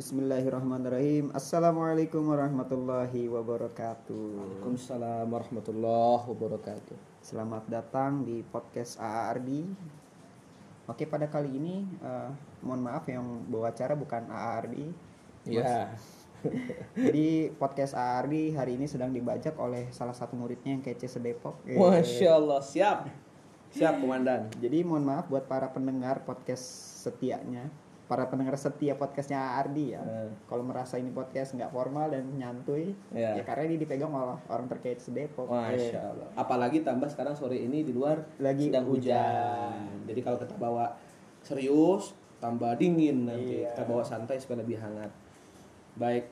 Bismillahirrahmanirrahim. Assalamualaikum warahmatullahi wabarakatuh. Waalaikumsalam warahmatullahi wabarakatuh. Selamat datang di podcast AARD. Oke, pada kali ini eh, mohon maaf yang bawa acara bukan AARD. Ya. Jadi podcast AARD hari ini sedang dibajak oleh salah satu muridnya yang kece sedepok. Eh, Masya Allah, siap. Siap, Komandan. Jadi mohon maaf buat para pendengar podcast setianya, para pendengar setia podcastnya AARD ya. Eh. Kalau merasa ini podcast nggak formal dan nyantuy, Ya. ya karena ini dipegang oleh orang terkait sedepok. Masya Allah. Apalagi tambah sekarang sore ini di luar Lagi sedang hujan. hujan. Jadi kalau kita bawa serius, tambah dingin nanti. Iya. Kita bawa santai supaya lebih hangat. Baik.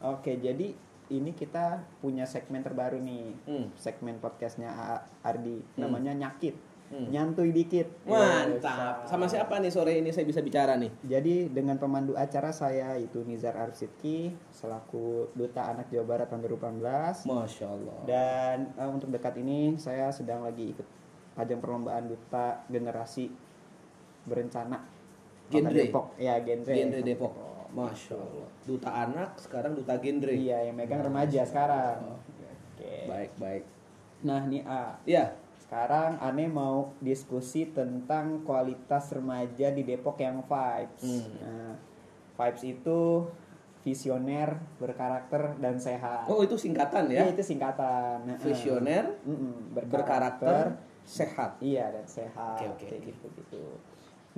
Oke, jadi ini kita punya segmen terbaru nih. Hmm. Segmen podcastnya AARD namanya Nyakit. Hmm. Nyantuy dikit. Mantap. Sama siapa nih sore ini saya bisa bicara nih? Jadi dengan pemandu acara saya itu Nizar Arsidki selaku Duta Anak Jawa Barat tahun 2018. Masya Allah. Dan eh, untuk dekat ini saya sedang lagi ikut ajang perlombaan duta generasi berencana Kota Genre. Depok. Ya, genre. Genre Depok. Masya Allah. Duta anak, sekarang duta genre. Iya, yang megang remaja sekarang. Oh. Oke. Baik, baik. Nah, nih A. Iya. Sekarang Ane mau diskusi tentang kualitas remaja di Depok yang vibes. Hmm. Nah, vibes itu visioner, berkarakter dan sehat. Oh, itu singkatan ya? Iya, itu singkatan. Nah, Visioner, mm-mm, berkarakter, sehat. Iya dan sehat. Oke, oke, kayak oke. gitu gitu.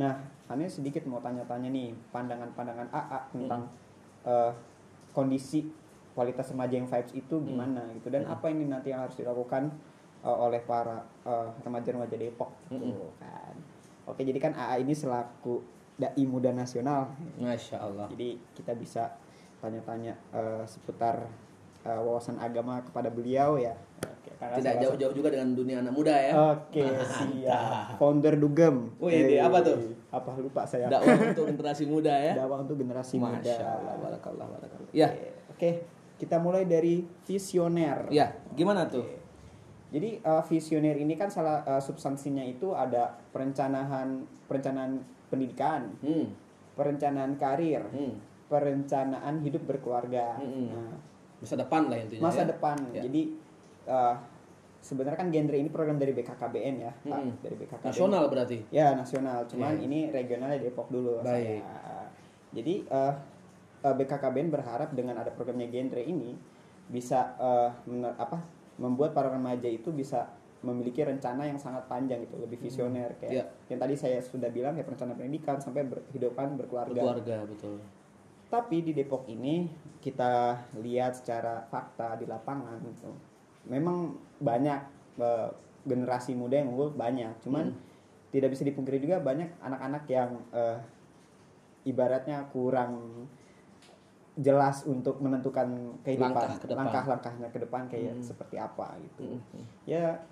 Nah, Ane sedikit mau tanya-tanya nih pandangan-pandangan AA tentang eh, kondisi kualitas remaja yang vibes itu gimana gitu dan apa ini nanti yang harus dilakukan eh, oleh para eh, remaja-remaja Depok gitu kan. Oke, jadi kan AA ini selaku dai muda nasional. Masya Allah. Jadi kita bisa tanya-tanya eh, seputar eh, wawasan agama kepada beliau ya. Oke, Tidak jauh-jauh juga dengan dunia anak muda ya. Oke, siap. Founder Dugem. Wih, di apa tuh? Apa lupa saya? Dakwah untuk generasi muda ya. Dakwah untuk generasi muda. Masya Allah, barakallah, barakallah. Ya, Oke, Oke, kita mulai dari visioner. ya, gimana tuh? Oke. Jadi uh, visioner ini kan salah uh, substansinya itu ada perencanaan perencanaan pendidikan, Hmm, perencanaan karir, hmm. perencanaan hidup berkeluarga. Mm-mm. Nah, Masa depan lah intinya. masa ya. depan. Ya. Jadi uh, sebenarnya kan genre ini program dari BKKBN ya, Pak. Mm-mm. dari BKKBN. Nasional berarti. Ya nasional, cuman Iya. ini regionalnya Depok dulu. Baik. saya. Jadi eh, BKKBN berharap dengan ada programnya genre ini bisa eh, mener- apa membuat para remaja itu bisa memiliki rencana yang sangat panjang gitu, lebih visioner kayak Iya. yang tadi saya sudah bilang kayak perencanaan pendidikan sampai berhidupan berkeluarga. Keluarga betul. Tapi di Depok ini kita lihat secara fakta di lapangan gitu. Memang banyak eh, generasi muda yang unggul banyak, cuman tidak bisa dipungkiri juga banyak anak-anak yang eh, ibaratnya kurang jelas untuk menentukan kehidupan Langkah ke depan. langkah-langkahnya ke depan kayak Hmm. seperti apa gitu. Hmm. Ya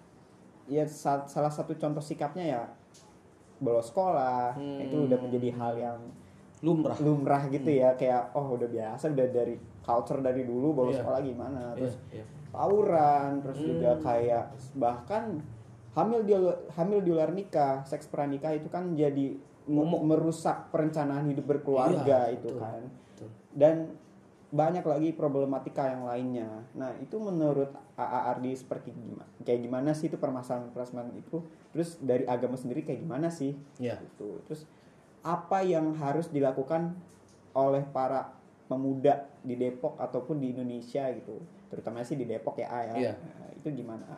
ya sa- salah satu contoh sikapnya ya bolos sekolah Hmm. itu udah menjadi hal yang Lumrah. lumrah gitu ya kayak oh udah biasa udah dari culture dari dulu bolos Iya. sekolah gimana terus Iya, iya. tawuran terus Hmm. juga kayak bahkan hamil di hamil di luar nikah seks pranikah itu kan jadi merusak perencanaan hidup berkeluarga Iya, itu betul, kan. Dan banyak lagi problematika yang lainnya nah itu menurut AARD seperti gimana kayak gimana sih itu permasalahan-permasalahan itu terus dari agama sendiri kayak gimana sih Ya. gitu. Terus apa yang harus dilakukan oleh para pemuda di Depok ataupun di Indonesia gitu, terutama sih di Depok ya A ya. Iya. Nah, itu gimana? A?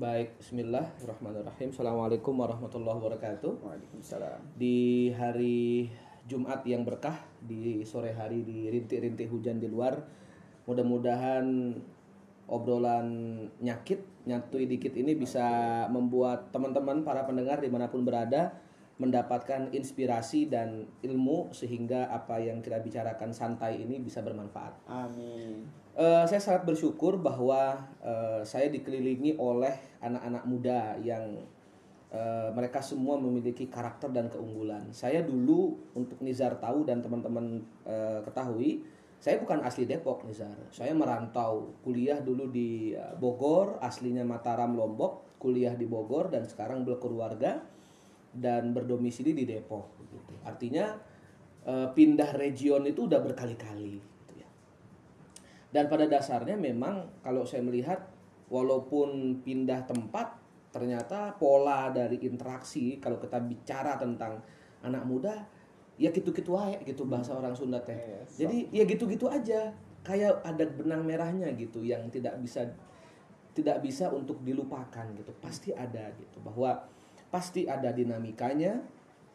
Baik, bismillahirrahmanirrahim. Assalamualaikum warahmatullahi wabarakatuh. Waalaikumsalam. Di hari Jumat yang berkah, di sore hari di rintik-rintik hujan di luar. Mudah-mudahan obrolan nyakit, nyatui dikit ini bisa membuat teman-teman para pendengar di mana pun berada mendapatkan inspirasi dan ilmu sehingga apa yang kita bicarakan santai ini bisa bermanfaat. Amin. Eh, saya sangat bersyukur bahwa eh, saya dikelilingi oleh anak-anak muda yang eh, mereka semua memiliki karakter dan keunggulan. Saya dulu untuk Nizar tahu dan teman-teman eh, ketahui, saya bukan asli Depok Nizar. Saya merantau kuliah dulu di eh, Bogor, aslinya Mataram Lombok, kuliah di Bogor dan sekarang berkeluarga dan berdomisili di Depok. Gitu. Artinya pindah region itu udah berkali-kali gitu ya. Dan pada dasarnya memang kalau saya melihat walaupun pindah tempat ternyata pola dari interaksi kalau kita bicara tentang anak muda ya gitu-gitu aja gitu bahasa orang Sunda teh. Iya, so- Jadi ya gitu-gitu aja kayak ada benang merahnya gitu yang tidak bisa tidak bisa untuk dilupakan gitu. Pasti ada gitu bahwa pasti ada dinamikanya,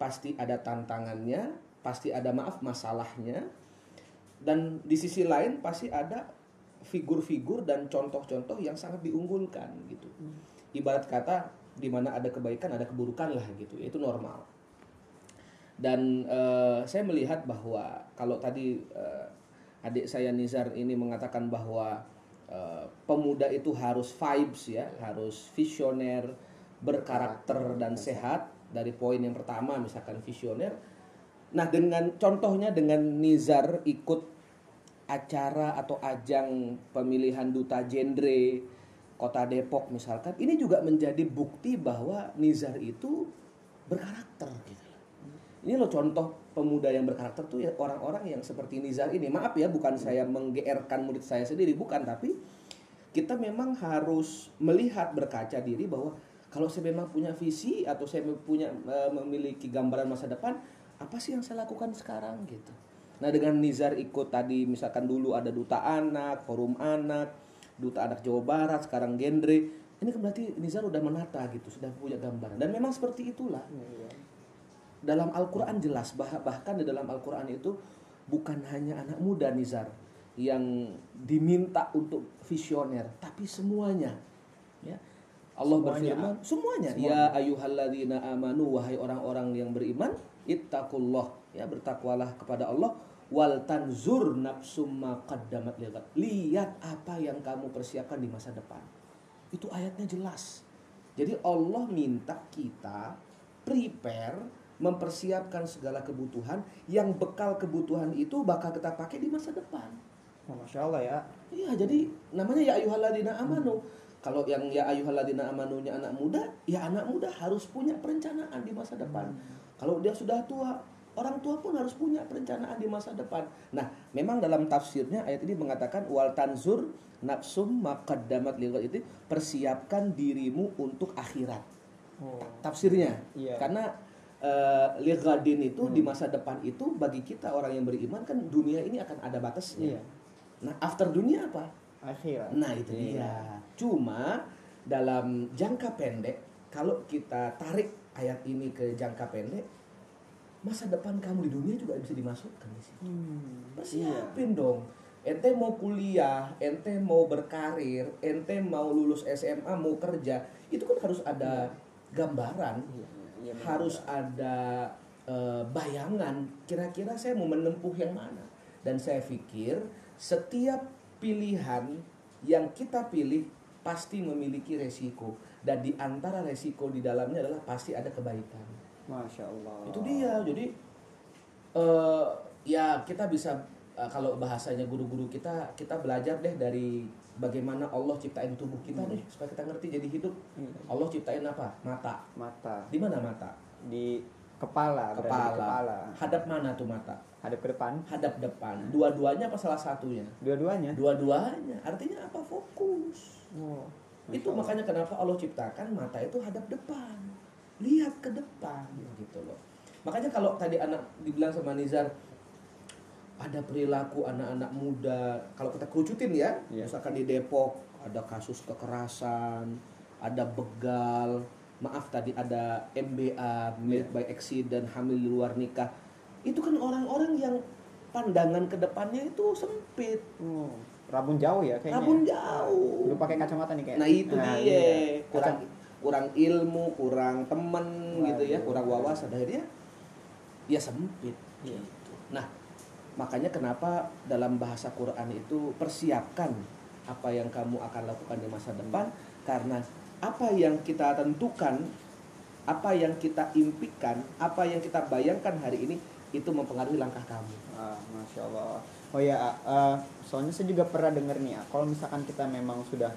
pasti ada tantangannya, pasti ada maaf masalahnya. Dan di sisi lain pasti ada figur-figur dan contoh-contoh yang sangat diunggulkan gitu. Ibarat kata di mana ada kebaikan ada keburukan lah gitu. Itu normal. Dan eh, saya melihat bahwa kalau tadi eh, adik saya Nizar ini mengatakan bahwa eh, pemuda itu harus vibes ya, harus visioner, berkarakter dan sehat. Dari poin yang pertama misalkan visioner. Nah, dengan contohnya dengan Nizar ikut acara atau ajang pemilihan duta genre Kota Depok misalkan, ini juga menjadi bukti bahwa Nizar itu berkarakter gitu. Ini loh contoh pemuda yang berkarakter tuh ya orang-orang yang seperti Nizar ini. Maaf ya, bukan saya menggeerkan murid saya sendiri, bukan. Tapi kita memang harus melihat berkaca diri bahwa kalau saya memang punya visi atau saya punya eh, memiliki gambaran masa depan, apa sih yang saya lakukan sekarang gitu. Nah dengan Nizar ikut tadi misalkan dulu ada duta anak, forum anak, duta anak Jawa Barat, sekarang genre. Ini kan berarti Nizar udah menata gitu, sudah punya gambaran. Dan memang seperti itulah Iya. dalam Al-Quran jelas bah- bahkan di dalam Al-Quran itu bukan hanya anak muda Nizar yang diminta untuk visioner tapi semuanya ya Allah Semuanya. berfirman semuanya ya ayyuhalladzina amanu wahai orang-orang yang beriman ittaqullah ya bertakwalah kepada Allah wal tanzur nafsum ma qaddamat ligat lihat apa yang kamu persiapkan di masa depan itu ayatnya jelas jadi Allah minta kita prepare mempersiapkan segala kebutuhan yang bekal kebutuhan itu bakal kita pakai di masa depan. Oh, Masya Allah ya. Iya, jadi namanya ya ayyuhalladzina amanu. Kalau yang ya ayyuhalladzina amanunya anak muda, ya anak muda harus punya perencanaan di masa depan. Kalau dia sudah tua, orang tua pun harus punya perencanaan di masa depan. Nah, memang dalam tafsirnya ayat ini mengatakan wal tanzur nafsum maqaddamat ligat itu persiapkan dirimu untuk akhirat. Oh. Tafsirnya. Iya. Karena ligadin itu di masa depan itu bagi kita orang yang beriman kan dunia ini akan ada batasnya. Iya. Nah, after dunia apa? Akhirat. Nah itu Iya. dia. Cuma dalam jangka pendek, kalau kita tarik ayat ini ke jangka pendek, masa depan kamu di dunia juga bisa dimasukkan di situ. Hmm. Persiapin dong. Ente mau kuliah, ente mau berkarir, ente mau lulus SMA, mau kerja, itu kan harus ada gambaran, Iya, iya, benar. harus ada eh, bayangan. Kira-kira saya mau menempuh yang mana? Dan saya pikir setiap pilihan yang kita pilih pasti memiliki resiko dan di antara resiko di dalamnya adalah pasti ada kebaikan. Masya Allah. Itu dia. Jadi eh ya kita bisa eh, kalau bahasanya guru-guru kita kita belajar deh dari bagaimana Allah ciptain tubuh kita deh supaya kita ngerti jadi hidup. Hmm. Allah ciptain apa? Mata. Mata Di mana mata? di kepala, berada di Kepala. kepala. Hadap mana tuh mata? Hadap ke depan. Hadap depan. Dua-duanya apa salah satunya? Dua-duanya. Dua-duanya. Artinya apa? Fokus. Oh. Itu makanya kenapa Allah ciptakan mata itu hadap depan. Lihat ke depan gitu loh. Makanya kalau tadi anak dibilang sama Nizar ada perilaku anak-anak muda kalau kita kerucutin ya, Iya. misalkan di Depok ada kasus kekerasan, ada begal, maaf tadi ada MBA, married by accident, hamil di luar nikah. Itu kan orang-orang yang pandangan ke depannya itu sempit, Oh. Rabun jauh ya kayaknya. rabun jauh. Udah pakai kacamata nih kayak. Nah itu dia iya. kurang kurang ilmu, kurang temen gitu ya, Waduh. kurang wawasan akhirnya ya sempit. Iya. Gitu. Nah makanya kenapa dalam bahasa Quran itu persiapkan apa yang kamu akan lakukan di masa depan karena apa yang kita tentukan, apa yang kita impikan, apa yang kita bayangkan hari ini itu mempengaruhi langkah kamu. Ah, Masya Allah. Oh ya, eh, soalnya saya juga pernah dengar nih, ah, kalau misalkan kita memang sudah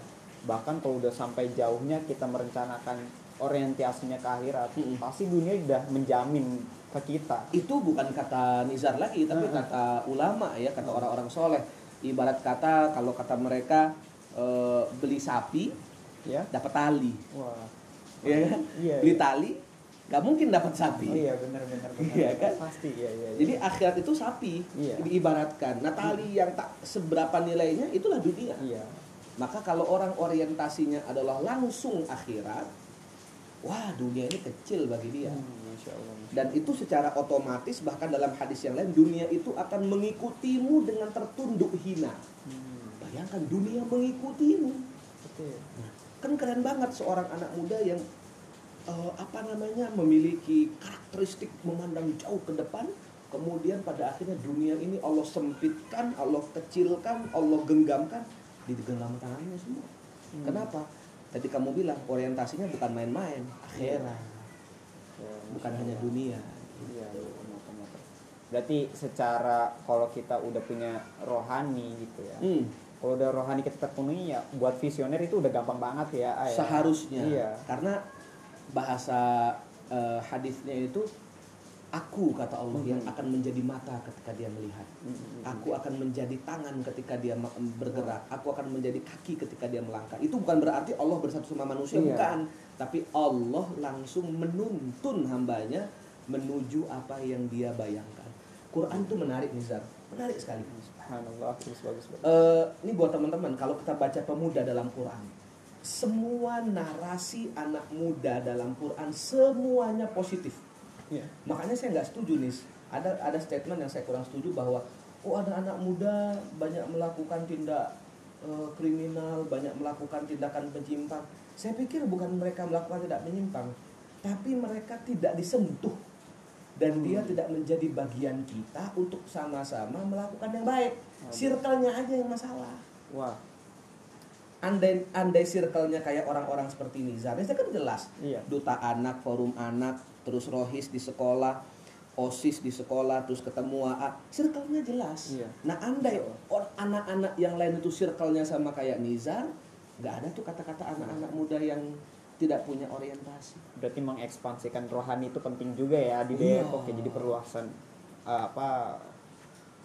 bahkan kalau udah sampai jauhnya kita merencanakan orientasinya ke akhirat, Mm-mm. pasti dunia udah menjamin ke kita. Itu bukan kata Nizar lagi tapi kata ulama ya kata orang-orang soleh. Ibarat kata kalau kata mereka eh, beli sapi ya. dapat tali. Wah. Ya kan? Iya, beli iya. tali nggak mungkin dapat sapi. Oh, iya benar benar benar. Iya, kan? pasti iya iya, iya. jadi akhirat itu sapi Iya. diibaratkan. Nah tali yang tak seberapa nilainya itulah dunia. Iya maka kalau orang orientasinya adalah langsung akhirat wah dunia ini kecil bagi dia. Hmm, dan itu secara otomatis bahkan dalam hadis yang lain dunia itu akan mengikutimu dengan tertunduk hina. Hmm, bayangkan dunia mengikutimu. Betul. kan keren banget seorang anak muda yang eh, apa namanya memiliki karakteristik memandang jauh ke depan kemudian pada akhirnya dunia ini Allah sempitkan Allah kecilkan Allah genggamkan digenggam tangannya semua Hmm. kenapa tadi kamu bilang orientasinya bukan main-main akhirat Ya, bukan Masya hanya Allah. dunia Iya, iya. Berarti secara kalau kita udah punya rohani gitu ya. Hmm, Kalau udah rohani kita terpenuhi ya buat visioner itu udah gampang banget ya. Ah, ya. seharusnya Iya. karena bahasa eh, hadisnya itu aku kata Allah yang Mhm. akan menjadi mata ketika dia melihat Mm-mm. Aku akan menjadi tangan ketika dia bergerak. Aku akan menjadi kaki ketika dia melangkah. Itu bukan berarti Allah bersatu sama manusia, Iya. bukan. Tapi Allah langsung menuntun hambanya menuju apa yang dia bayangkan. Quran tuh menarik Nizar, menarik sekali. Subhanallah, bagus bagus. bagus. Eh, ini buat teman-teman, kalau kita baca pemuda dalam Quran, semua narasi anak muda dalam Quran semuanya positif. Iya. Makanya saya nggak setuju nih. Ada ada statement yang saya kurang setuju bahwa oh ada anak muda banyak melakukan tindak eh, kriminal, banyak melakukan tindakan penyimpang. Saya pikir bukan mereka melakukan tidak menyimpang, tapi mereka tidak disentuh dan dia tidak menjadi bagian kita untuk sama-sama melakukan yang baik. Circle-nya aja yang masalah. Wah, Andai andai circle-nya kayak orang-orang seperti Nizar, Nizar kan jelas iya. duta anak, forum anak, terus rohis di sekolah, osis di sekolah, terus ketemu AA, circle-nya jelas. Iya. Nah, andai or- anak-anak yang lain itu circle-nya sama kayak Nizar, nggak ada tuh kata-kata anak-anak muda yang tidak punya orientasi. Berarti mengekspansikan rohani itu penting juga ya di Iya. Depok ya. Jadi perluasan eh, apa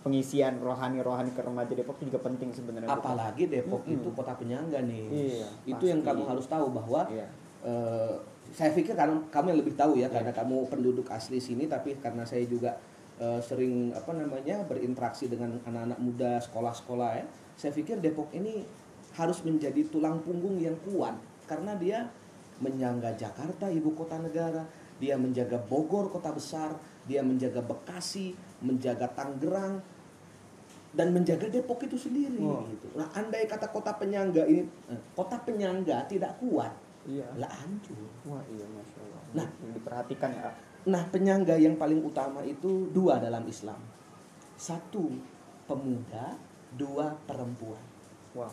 pengisian rohani-rohani ke remaja Depok itu juga penting sebenarnya. Apalagi Depok Mm-mm. itu kota penyangga nih. Iya, itu yang pasti. kamu harus tahu bahwa Iya. eh, saya pikir karena kamu yang lebih tahu ya Iya. karena kamu penduduk asli sini tapi karena saya juga eh, sering apa namanya berinteraksi dengan anak-anak muda sekolah-sekolah ya saya pikir Depok ini harus menjadi tulang punggung yang kuat karena dia menyangga Jakarta ibu kota negara dia menjaga Bogor kota besar dia menjaga Bekasi menjaga Tangerang dan menjaga Depok itu sendiri gitu. Nah, andai kata kota penyangga ini eh, kota penyangga tidak kuat, Iya. lah hancur. Wah, iya Masya Allah. Nah. Yang diperhatikan ya. Nah, penyangga yang paling utama itu dua dalam Islam. Satu pemuda, dua perempuan. Wah.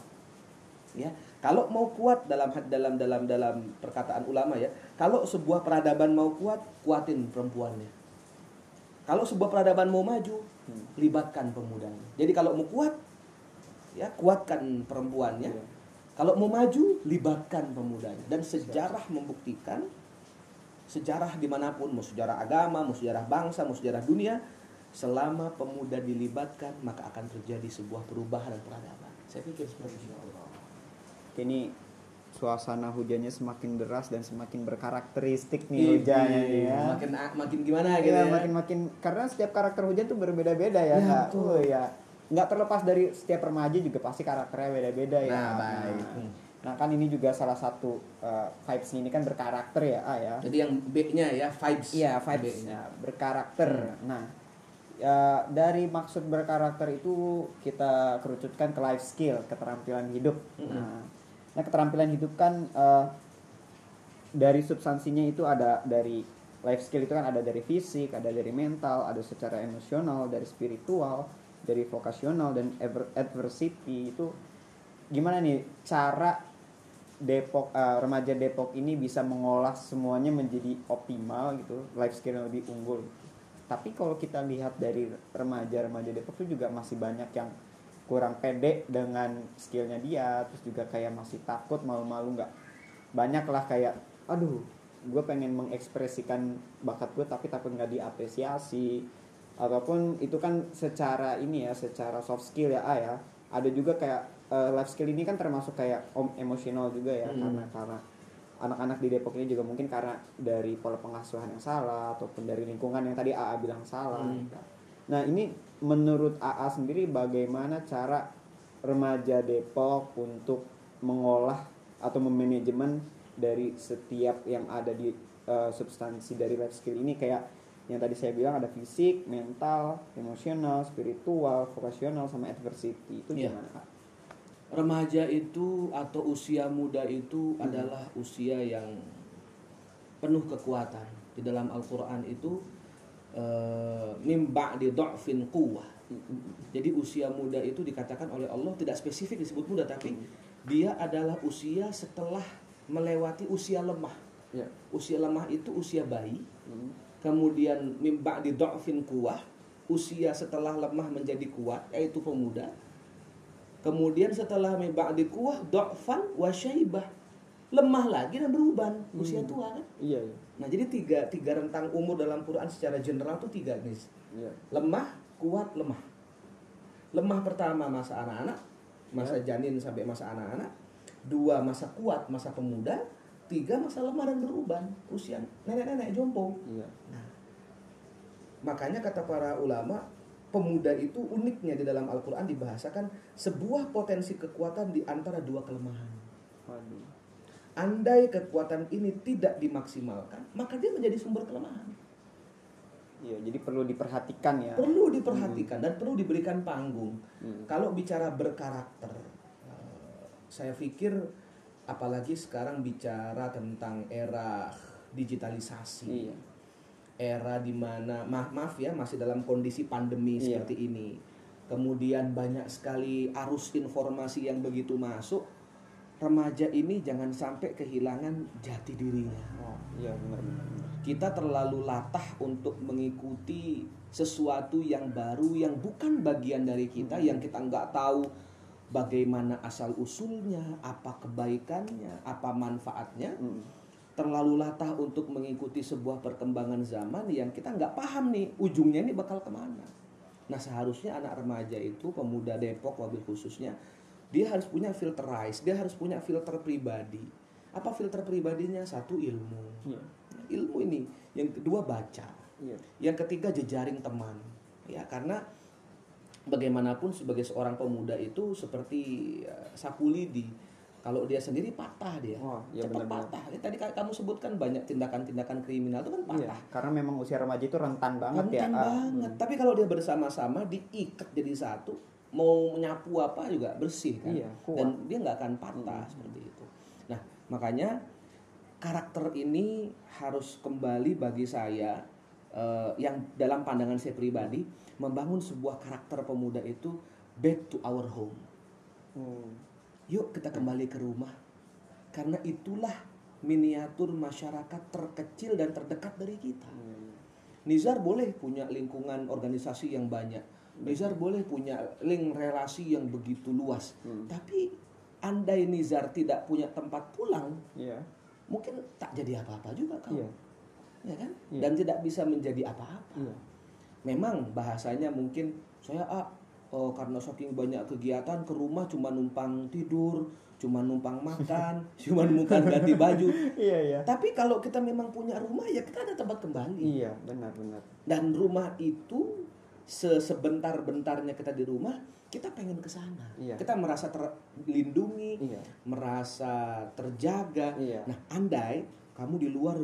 Ya, kalau mau kuat dalam dalam dalam dalam perkataan ulama ya, kalau sebuah peradaban mau kuat, kuatin perempuannya. Kalau sebuah peradaban mau maju, Hmm. libatkan pemudanya. Jadi kalau mau kuat, ya kuatkan perempuannya. Iya. Kalau mau maju, libatkan pemudanya. Dan sejarah membuktikan, sejarah di mana pun, mau sejarah agama, mau sejarah bangsa, mau sejarah dunia, selama pemuda dilibatkan, maka akan terjadi sebuah perubahan dan peradaban. Saya pikir seperti itu. Ini suasana hujannya semakin deras dan semakin berkarakteristik Ih, nih hujannya nih ya. Makin makin gimana gitu Iya, ya. makin makin karena setiap karakter hujan tuh berbeda-beda ya, Ya, Kak. betul. Oh ya. Nggak terlepas dari setiap remaja juga pasti karakternya beda-beda ya. Nah, baik. Nah, Nah, kan ini juga salah satu uh, vibes ini kan berkarakter ya, ah ya. Jadi yang B-nya ya vibes. Iya, vibes B-nya. berkarakter. Nah, ya, dari maksud berkarakter itu kita kerucutkan ke life skill, keterampilan hidup. Mm-mm. Nah, nah, keterampilan hidup kan eh, dari substansinya itu ada dari life skill itu kan ada dari fisik, ada dari mental, ada secara emosional, dari spiritual, dari vokasional dan adversity itu gimana nih cara Depok eh, remaja Depok ini bisa mengolah semuanya menjadi optimal gitu, life skill yang lebih unggul. Tapi kalau kita lihat dari remaja-remaja Depok itu juga masih banyak yang kurang pede dengan skillnya dia, terus juga kayak masih takut malu-malu nggak banyak lah kayak, aduh gue pengen mengekspresikan bakat gue tapi tapi nggak diapresiasi ataupun itu kan secara ini ya secara soft skill ya A ya ada juga kayak eh, life skill ini kan termasuk kayak om emosional juga ya Hmm. karena karena anak-anak di Depok ini juga mungkin karena dari pola pengasuhan yang salah ataupun dari lingkungan yang tadi AA bilang salah. Hmm. Nah ini menurut AA sendiri bagaimana cara remaja Depok untuk mengolah atau memanajemen dari setiap yang ada di eh, substansi dari life skill ini kayak yang tadi saya bilang ada fisik, mental, emosional, spiritual, vokasional sama adversity itu Iya. gimana Kak? Remaja itu atau usia muda itu adalah usia yang penuh kekuatan. Di dalam Al-Qur'an itu eh, mim ba'di dha'fin quwwah. Jadi usia muda itu dikatakan oleh Allah tidak spesifik disebut muda tapi dia adalah usia setelah melewati usia lemah. Ya. Usia lemah itu usia bayi, Hmm. Kemudian mimba di dha'fin kuwah, usia setelah lemah menjadi kuat yaitu pemuda. Kemudian setelah mimba di kuwah dha'fan wa syaibah. Lemah lagi dan beruban, usia tua kan. Iya, iya. Nah, jadi tiga tiga rentang umur dalam Quran secara general tuh tiga nih. Iya. Lemah, kuat, lemah. Lemah pertama masa anak-anak, masa janin sampai masa anak-anak. Dua masa kuat, masa pemuda. Tiga masa lemah dan beruban, usia nenek-nenek jompo. Iya. Makanya kata para ulama, pemuda itu uniknya di dalam Al-Quran dibahasakan sebuah potensi kekuatan di antara dua kelemahan. Waduh. Andai kekuatan ini tidak dimaksimalkan, maka dia menjadi sumber kelemahan. Iya, jadi perlu diperhatikan ya. Perlu diperhatikan dan perlu diberikan panggung. Hmm. Kalau bicara berkarakter, eh, saya pikir apalagi sekarang bicara tentang era digitalisasi. Iya. era di mana maaf maaf ya masih dalam kondisi pandemi Iya. seperti ini. Kemudian banyak sekali arus informasi yang begitu masuk. Remaja ini jangan sampai kehilangan jati dirinya. Oh, iya benar benar. benar. Kita terlalu latah untuk mengikuti sesuatu yang baru yang bukan bagian dari kita yang kita nggak tahu bagaimana asal usulnya, apa kebaikannya, apa manfaatnya Hmm. terlalu latah untuk mengikuti sebuah perkembangan zaman yang kita nggak paham nih ujungnya ini bakal ke mana. Nah seharusnya anak remaja itu pemuda Depok wabil khususnya dia harus punya filterize, dia harus punya filter pribadi. Apa filter pribadinya? Satu ilmu, Iya. ilmu ini. Yang kedua baca, Iya. yang ketiga jejaring teman. Ya karena bagaimanapun sebagai seorang pemuda itu seperti eh, sapu lidi. Kalau dia sendiri patah dia, Wah, iya cepat patah. Ya, tadi ka- kamu sebutkan banyak tindakan-tindakan kriminal itu kan Iya, patah. karena memang usia remaja itu rentan banget ya. Rentan Ah. banget. Tapi kalau dia bersama-sama diikat jadi satu, mau menyapu apa juga bersih kan. Iya, kuat. Dan dia nggak akan patah seperti itu. Nah, makanya karakter ini harus kembali bagi saya eh, yang dalam pandangan saya pribadi membangun sebuah karakter pemuda itu back to our home. Hmm. Yuk kita kembali ke rumah. Karena itulah miniatur masyarakat terkecil dan terdekat dari kita. Hmm. Nizar boleh punya lingkungan organisasi yang banyak. Nizar boleh punya link relasi yang begitu luas. Hmm. Tapi andai Nizar tidak punya tempat pulang, Iya. mungkin tak jadi apa-apa juga kamu. Iya. Ya kan? Iya. Dan tidak bisa menjadi apa-apa. Iya. Memang bahasanya mungkin saya ah, oh, karena saking banyak kegiatan ke rumah cuma numpang tidur, cuma numpang makan, cuma numpang ganti baju. Iya, iya. Tapi kalau kita memang punya rumah ya kita ada tempat kembali. Iya, benar benar. Dan rumah itu sebentar-bentarnya kita di rumah, kita pengen ke sana. Iya. Kita merasa terlindungi, Iya. merasa terjaga. Iya. Nah, andai kamu di luar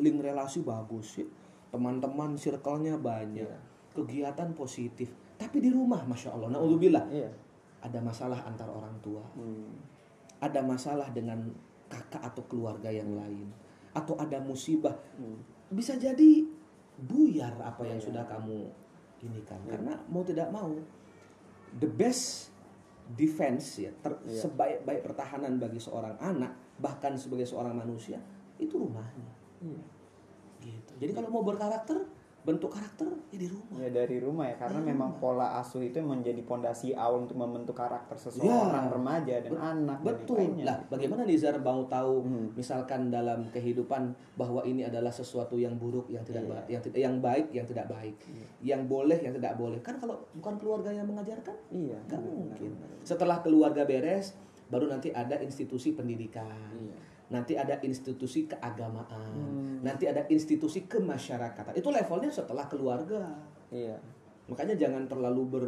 link relasi bagus ya. Teman-teman circle-nya banyak. Iya. Kegiatan positif. Tapi di rumah, Masya Allah. Nah, Iya. ada masalah antar orang tua. Hmm. Ada masalah dengan kakak atau keluarga yang lain. Atau ada musibah. Hmm. Bisa jadi buyar apa yang Iya. sudah kamu ini kan. Karena mau tidak mau, the best defense ya, ter- Iya. sebaik-baik pertahanan bagi seorang anak, bahkan sebagai seorang manusia, itu rumahnya. Iya. Jadi kalau mau berkarakter, bentuk karakter ya di rumah. Ya dari rumah ya karena Dari memang rumah. pola asuh itu menjadi pondasi awal untuk membentuk karakter seseorang Ya. remaja dan Bet- anak dan Betul. lainnya. Lah, bagaimana Nizar mau tahu Hmm. misalkan dalam kehidupan bahwa ini adalah sesuatu yang buruk, yang tidak ba- yang tidak yang baik, yang tidak baik, yang boleh, yang tidak boleh. Kan kalau bukan keluarga yang mengajarkan, Iya. benar, mungkin. benar, benar. Setelah keluarga beres, baru nanti ada institusi pendidikan. Iya. Nanti ada institusi keagamaan. Hmm. Nanti ada institusi kemasyarakatan. Itu levelnya setelah keluarga. Iya. Makanya jangan terlalu ber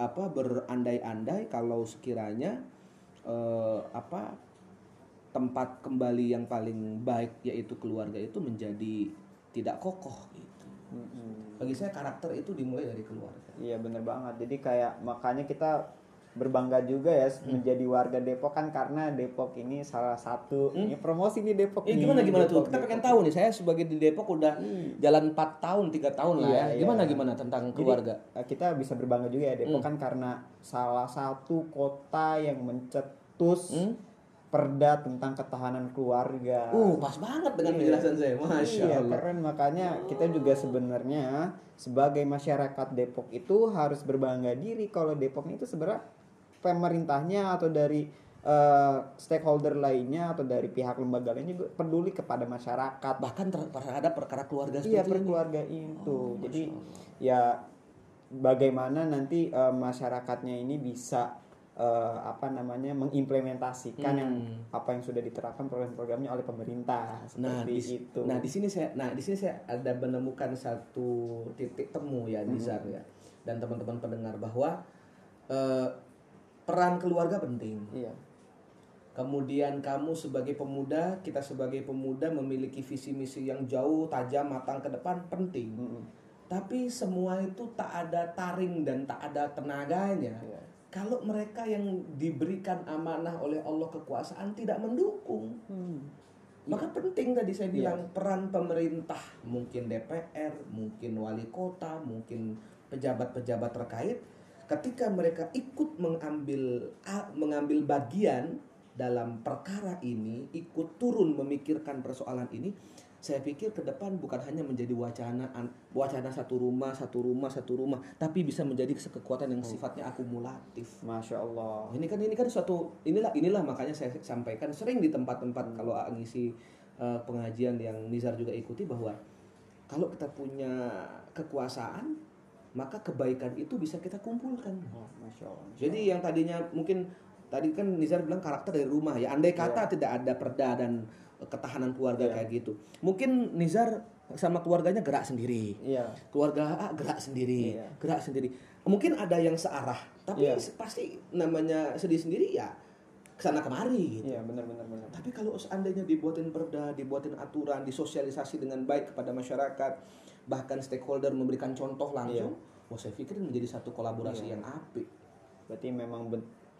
apa berandai-andai kalau sekiranya eh, apa tempat kembali yang paling baik yaitu keluarga itu menjadi tidak kokoh gitu. Mm-mm. Bagi saya karakter itu dimulai dari keluarga. Iya bener banget. Jadi kayak makanya kita berbangga juga ya menjadi warga Depok kan karena Depok ini salah satu ini promosi di Depok. Eh nih, gimana gimana tuh? Depok, Kita pengen tahu nih. Saya sebagai di Depok udah jalan 4 tahun, 3 tahun lah Iya, ya. iya. Gimana gimana tentang keluarga? eh, kita bisa berbangga juga ya Depok Hmm. kan karena salah satu kota yang mencetus Hmm? perda tentang ketahanan keluarga. Uh, pas banget dengan Iya. penjelasan saya. Masya Iya, Allah. keren makanya kita juga sebenarnya sebagai masyarakat Depok itu harus berbangga diri kalau Depok itu sebenarnya pemerintahnya atau dari eh, stakeholder lainnya atau dari pihak lembaga lainnya juga peduli kepada masyarakat. Bahkan ter- terhadap perkara keluarga Iya, perkeluarga itu. Oh, Jadi ya bagaimana nanti eh, masyarakatnya ini bisa eh, apa namanya mengimplementasikan yang Hmm. apa yang sudah diterapkan program-programnya oleh pemerintah Nah, seperti di, itu. nah di sini saya, nah di sini saya ada menemukan satu titik temu ya Hmm. Nizar ya dan teman-teman pendengar bahwa eh, peran keluarga penting. Iya. Kemudian kamu sebagai pemuda, kita sebagai pemuda memiliki visi misi yang jauh, tajam, matang ke depan penting. Mm-mm. Tapi semua itu tak ada taring dan tak ada tenaganya. Iya. Kalau mereka yang diberikan amanah oleh Allah kekuasaan tidak mendukung. Hmm. Maka penting tadi saya Iya. bilang peran pemerintah, mungkin DPR, mungkin wali kota, mungkin pejabat-pejabat terkait ketika mereka ikut mengambil mengambil bagian dalam perkara ini, ikut turun memikirkan persoalan ini, saya pikir ke depan bukan hanya menjadi wacana an- wacana satu rumah, satu rumah, satu rumah, tapi bisa menjadi kekuatan yang sifatnya akumulatif. Masya Allah. Ini kan ini kan suatu inilah inilah makanya saya sampaikan sering di tempat-tempat kalau ngisi uh, pengajian yang Nizar juga ikuti bahwa kalau kita punya kekuasaan maka kebaikan itu bisa kita kumpulkan. Oh, Masya Allah. Jadi yang tadinya mungkin tadi kan Nizar bilang karakter dari rumah ya. Andai kata tidak ada perda dan ketahanan keluarga Iya. kayak gitu. Mungkin Nizar sama keluarganya gerak sendiri. Iya. Keluarga A gerak sendiri, Iya. gerak sendiri. Mungkin ada yang searah, tapi Iya. pasti namanya sedih sendiri ya ke sana kemari gitu. Iya benar benar benar. Tapi kalau seandainya dibuatin perda, dibuatin aturan, disosialisasi dengan baik kepada masyarakat, bahkan stakeholder memberikan contoh langsung, wah saya pikir menjadi satu kolaborasi Iya. yang apik. Berarti memang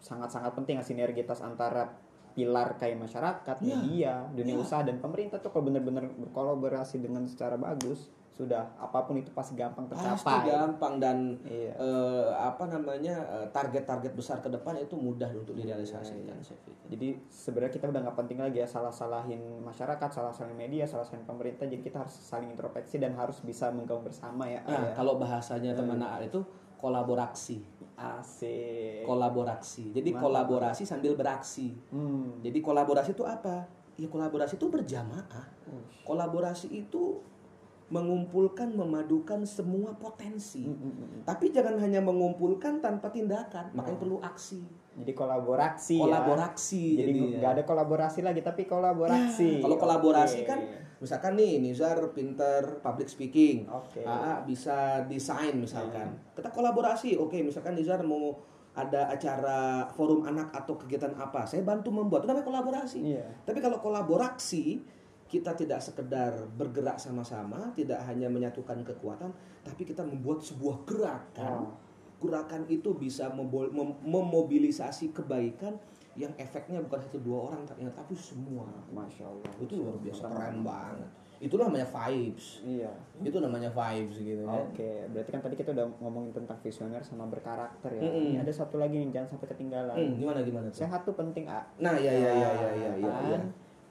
sangat-sangat penting ya sinergitas antara pilar kayak masyarakat, Iya. media, dunia Iya. usaha dan pemerintah tuh kalau benar-benar berkolaborasi dengan secara bagus, sudah apa pun itu pasti gampang Pasti tercapai. gampang dan Iya. eh, apa namanya eh, target-target besar ke depan itu mudah untuk direalisasikan saya pikir. Jadi sebenarnya kita udah nggak penting lagi ya salah-salahin masyarakat, salah-salahin media, salah-salahin pemerintah. Jadi kita harus saling introspeksi dan harus bisa menggaung bersama ya. Nah, ya. kalau bahasanya teman Aan itu kolaborasi. Asik. Kolaborasi. Jadi Mantap. kolaborasi sambil beraksi. Hmm. Jadi kolaborasi itu apa? Ya kolaborasi itu berjamaah. Ush. Kolaborasi itu mengumpulkan, memadukan semua potensi. Hmm, hmm, hmm. Tapi jangan hanya mengumpulkan tanpa tindakan, makanya Oh. perlu aksi. Jadi kolaborasi. ya. Kolaborasi. Jadi jadinya. nggak ada kolaborasi lagi tapi kolaborasi. Ya, kalau kolaborasi Oke. kan misalkan nih Nizar pinter public speaking. Oke. AA bisa desain misalkan. Kita kolaborasi. Oke, misalkan Nizar mau ada acara forum anak atau kegiatan apa, saya bantu membuat. Itu namanya kolaborasi. Iya. Tapi kalau kolaborasi kita tidak sekedar bergerak sama-sama, tidak hanya menyatukan kekuatan, tapi kita membuat sebuah gerakan. Oh. Gerakan itu bisa mem- memobilisasi kebaikan yang efeknya bukan satu dua orang ternyata tapi semua. Masya Allah. Itu luar biasa keren banget. Itu namanya vibes. Iya. Itu namanya vibes gitu ya. Oke, berarti kan tadi kita udah ngomongin tentang visioner sama berkarakter ya. Mm-mm. Ini ada satu lagi nih, jangan sampai ketinggalan. Hmm, gimana gimana tuh? Sehat tuh penting, A. Nah, ya ya ya ya ya ya. ya. Kan?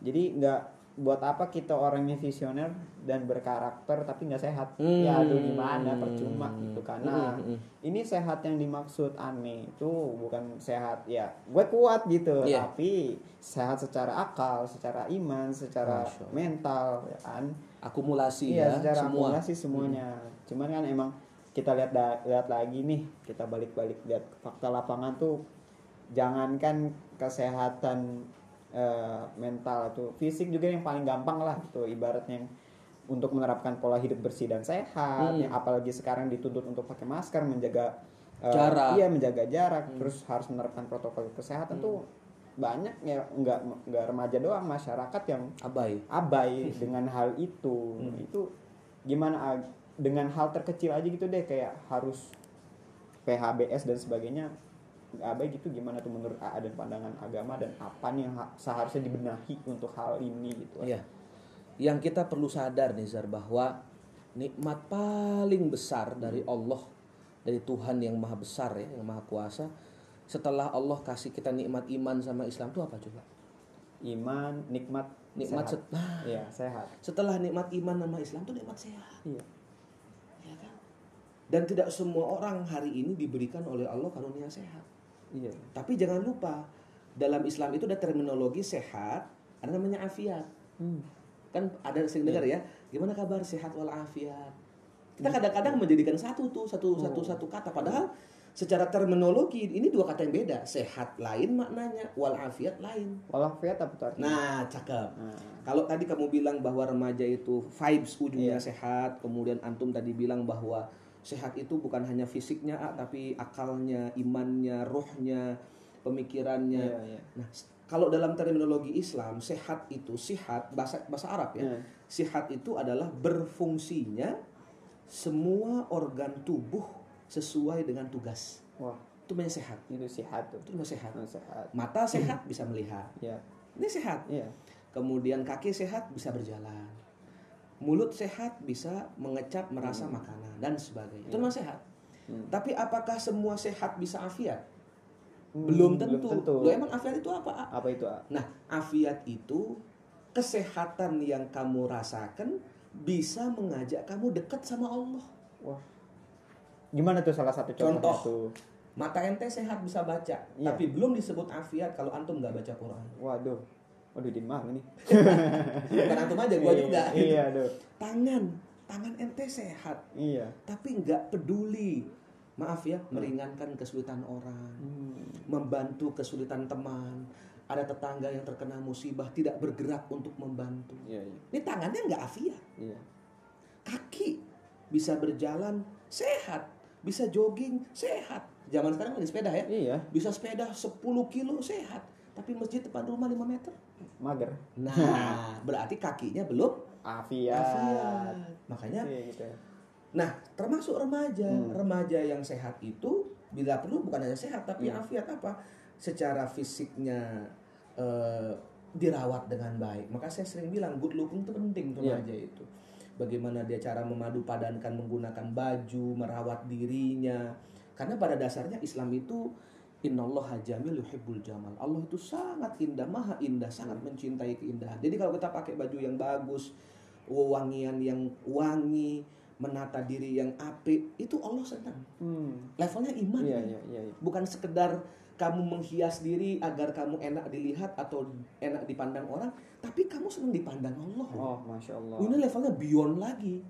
Jadi nggak buat apa kita orangnya visioner dan berkarakter tapi nggak sehat Hmm. ya aduh gimana percuma gitu karena Hmm, hmm, hmm. ini sehat yang dimaksud aneh itu bukan sehat ya gue kuat gitu Iya. tapi sehat secara akal secara iman secara Allah. mental ya kan akumulasi iya ya secara semua Hmm. akumulasi semuanya cuman kan emang kita lihat lihat lagi nih kita balik-balik lihat fakta lapangan tuh jangankan kesehatan eh, mental atau fisik juga yang paling gampang lah gitu ibaratnya untuk menerapkan pola hidup bersih dan sehat Hmm. yang apalagi sekarang dituntut untuk pakai masker menjaga eh, Jarak. iya menjaga jarak Hmm. terus harus menerapkan protokol kesehatan tuh banyak ya nggak nggak remaja doang masyarakat yang abai abai dengan hal itu Hmm. itu gimana dengan hal terkecil aja gitu deh kayak harus PHBS dan sebagainya abai gitu gimana tuh menurut AA dan pandangan agama dan apa nih yang ha- seharusnya dibenahi untuk hal ini gitu Iya. Yang kita perlu sadar nih Zar bahwa nikmat paling besar dari Allah dari Tuhan yang maha besar ya, yang maha kuasa. Setelah Allah kasih kita nikmat iman sama Islam itu apa coba? iman nikmat Nikmat sehat. set- nah, Iya, sehat setelah nikmat iman sama Islam itu nikmat sehat. iya Ya kan? Dan tidak semua orang hari ini diberikan oleh Allah karunia sehat. Iya. Tapi jangan lupa dalam Islam itu ada terminologi sehat, ada namanya afiat. Hmm. kan ada sering dengar ya gimana kabar? Sehat walafiat kita kadang-kadang menjadikan satu tuh satu satu satu kata. Padahal secara terminologi ini dua kata yang beda. Sehat lain maknanya walafiat lain. Walafiat apa tuh artinya? Nah cakep. Nah, kalau tadi kamu bilang bahwa remaja itu vibes ujungnya Iya. sehat kemudian antum tadi bilang bahwa sehat itu bukan hanya fisiknya ah, tapi akalnya imannya rohnya pemikirannya iya, iya. Nah, kalau dalam terminologi Islam, sehat itu sihat bahasa bahasa Arab ya. Hmm. Sihat itu adalah berfungsinya semua organ tubuh sesuai dengan tugas. wah Itu namanya sehat. itu sehat tuh Itu namanya sehat. Sehat Mata sehat bisa melihat. ya Ini sehat. iya Kemudian kaki sehat bisa berjalan. Mulut sehat bisa mengecap merasa makanan dan sebagainya. Itu namanya sehat. Hmm. Tapi apakah semua sehat bisa afiat? Hmm, belum tentu. belum tentu. Loh, emang afiat itu apa? apa itu ah? Nah, afiat itu kesehatan yang kamu rasakan bisa mengajak kamu dekat sama Allah. Wah. Gimana tuh salah satu Contoh. tuh? Mata ente sehat bisa baca, Iya. tapi belum disebut afiat kalau antum nggak baca Quran. Waduh. Waduh di mana nih? Bukan antum aja, gua juga. Iya, aduh. Tangan, tangan ente sehat, Iya. tapi nggak peduli. Maaf ya, meringankan kesulitan orang, Hmm. membantu kesulitan teman. Ada tetangga yang terkena musibah tidak bergerak untuk membantu. Iya, iya. Ini tangannya nggak afiat. Iya. kaki bisa berjalan sehat bisa jogging sehat zaman sekarang ada sepeda ya Iya, bisa sepeda 10 kilo sehat tapi masjid depan rumah 5 meter mager. nah berarti kakinya belum Afiat. afiat makanya Iya gitu ya. nah termasuk remaja Hmm. remaja yang sehat itu bila perlu bukan hanya sehat tapi Hmm. afiat apa secara fisiknya eh, dirawat dengan baik maka saya sering bilang good looking itu penting Iya. remaja itu bagaimana dia cara memadu padankan menggunakan baju merawat dirinya karena pada dasarnya Islam itu Innallaha jamil yuhibbul jamal. Allah itu sangat indah, maha indah, sangat mencintai keindahan. Jadi kalau kita pakai baju yang bagus, wewangian yang wangi, menata diri yang apik, itu Allah senang. Hmm. Levelnya iman. Iya, iya, iya. iya. Bukan sekedar kamu menghias diri agar kamu enak dilihat atau enak dipandang orang, tapi kamu senang dipandang Allah. Oh, masya Allah. Ini levelnya beyond lagi.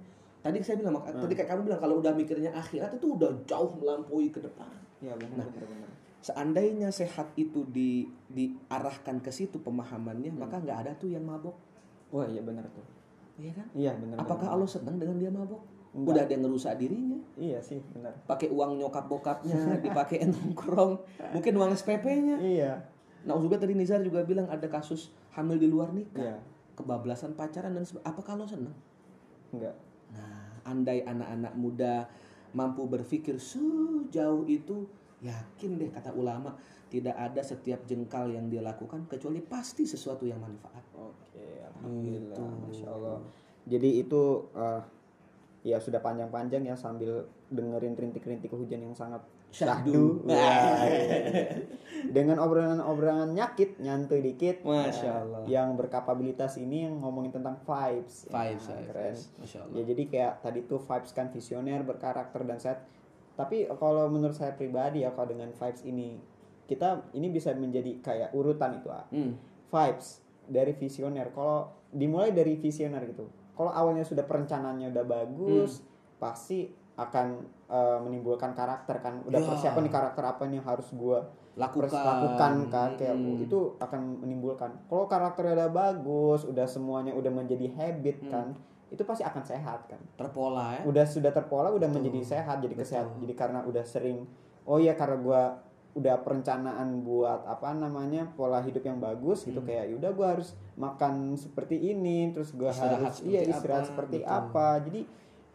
Tadi saya bilang, Hmm. tadi kayak kamu bilang kalau udah mikirnya akhirat itu udah jauh melampaui ke depan. Benar, Nah. benar, benar. Seandainya sehat itu di diarahkan ke situ pemahamannya, Hmm. maka nggak ada tuh yang mabok, Wah, iya benar tuh. iya kan? Iya benar. Apakah benar. Allah senang dengan dia mabok? Enggak. Udah ada yang ngerusak dirinya, Iya sih, benar. pakai uang nyokap bokapnya, dipakai nongkrong, mungkin uang SPP-nya. Iya. Nah, Uzubah tadi Nizar juga bilang ada kasus hamil di luar nikah, Iya. kebablasan pacaran dan. Apakah Allah senang? Enggak. Nah, andai anak-anak muda mampu berpikir sejauh itu, yakin deh kata ulama, tidak ada setiap jengkal yang dia lakukan kecuali pasti sesuatu yang manfaat. Oke, alhamdulillah, Gitu. masya Allah. Jadi itu eh, ya sudah panjang-panjang ya sambil dengerin rintik-rintik hujan yang sangat Syahdu. Syahdu. Wah, dengan obrolan-obrolan nyakit nyantuy dikit Masya eh, Allah. yang berkapabilitas ini yang ngomongin tentang vibes Vibes, Ya, vibes. keren Masya Allah. ya jadi kayak tadi tuh vibes kan visioner berkarakter dan set tapi kalau menurut saya pribadi ya kalau dengan vibes ini kita ini bisa menjadi kayak urutan itu ah. Hmm. vibes dari visioner kalau dimulai dari visioner gitu kalau awalnya sudah perencanaannya udah bagus pasti akan eh, menimbulkan karakter kan udah Ya. persiapan nih karakter apa nih yang harus gua Lakukan. lakukan kan kayak Hmm. itu akan menimbulkan kalau karakternya udah bagus udah semuanya udah menjadi habit Hmm. kan itu pasti akan sehat kan Terpola ya. udah sudah terpola udah Betul. menjadi sehat jadi Betul. kesehat jadi karena udah sering oh iya karena gua udah perencanaan buat apa namanya pola hidup yang bagus gitu Hmm. kayak yaudah gua harus makan seperti ini terus gua Istirahat harus iya istirahat apa, seperti betul. apa jadi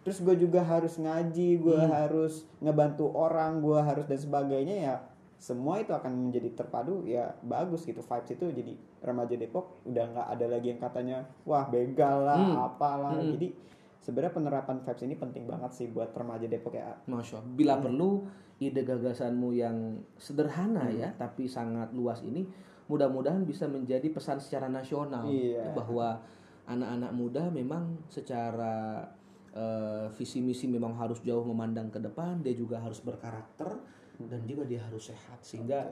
terus gue juga harus ngaji gue Hmm. harus ngebantu orang gue harus dan sebagainya ya semua itu akan menjadi terpadu ya bagus gitu vibes itu jadi remaja Depok udah nggak ada lagi yang katanya wah begal lah Hmm. apalah Hmm. jadi sebenarnya penerapan vibes ini penting banget sih buat remaja Depok ya Masya Allah. Bila perlu ide gagasanmu yang sederhana Hmm. ya, tapi sangat luas ini, mudah-mudahan bisa menjadi pesan secara nasional Iya. bahwa anak-anak muda memang secara eh, visi misi memang harus jauh memandang ke depan, dia juga harus berkarakter dan juga dia harus sehat sehingga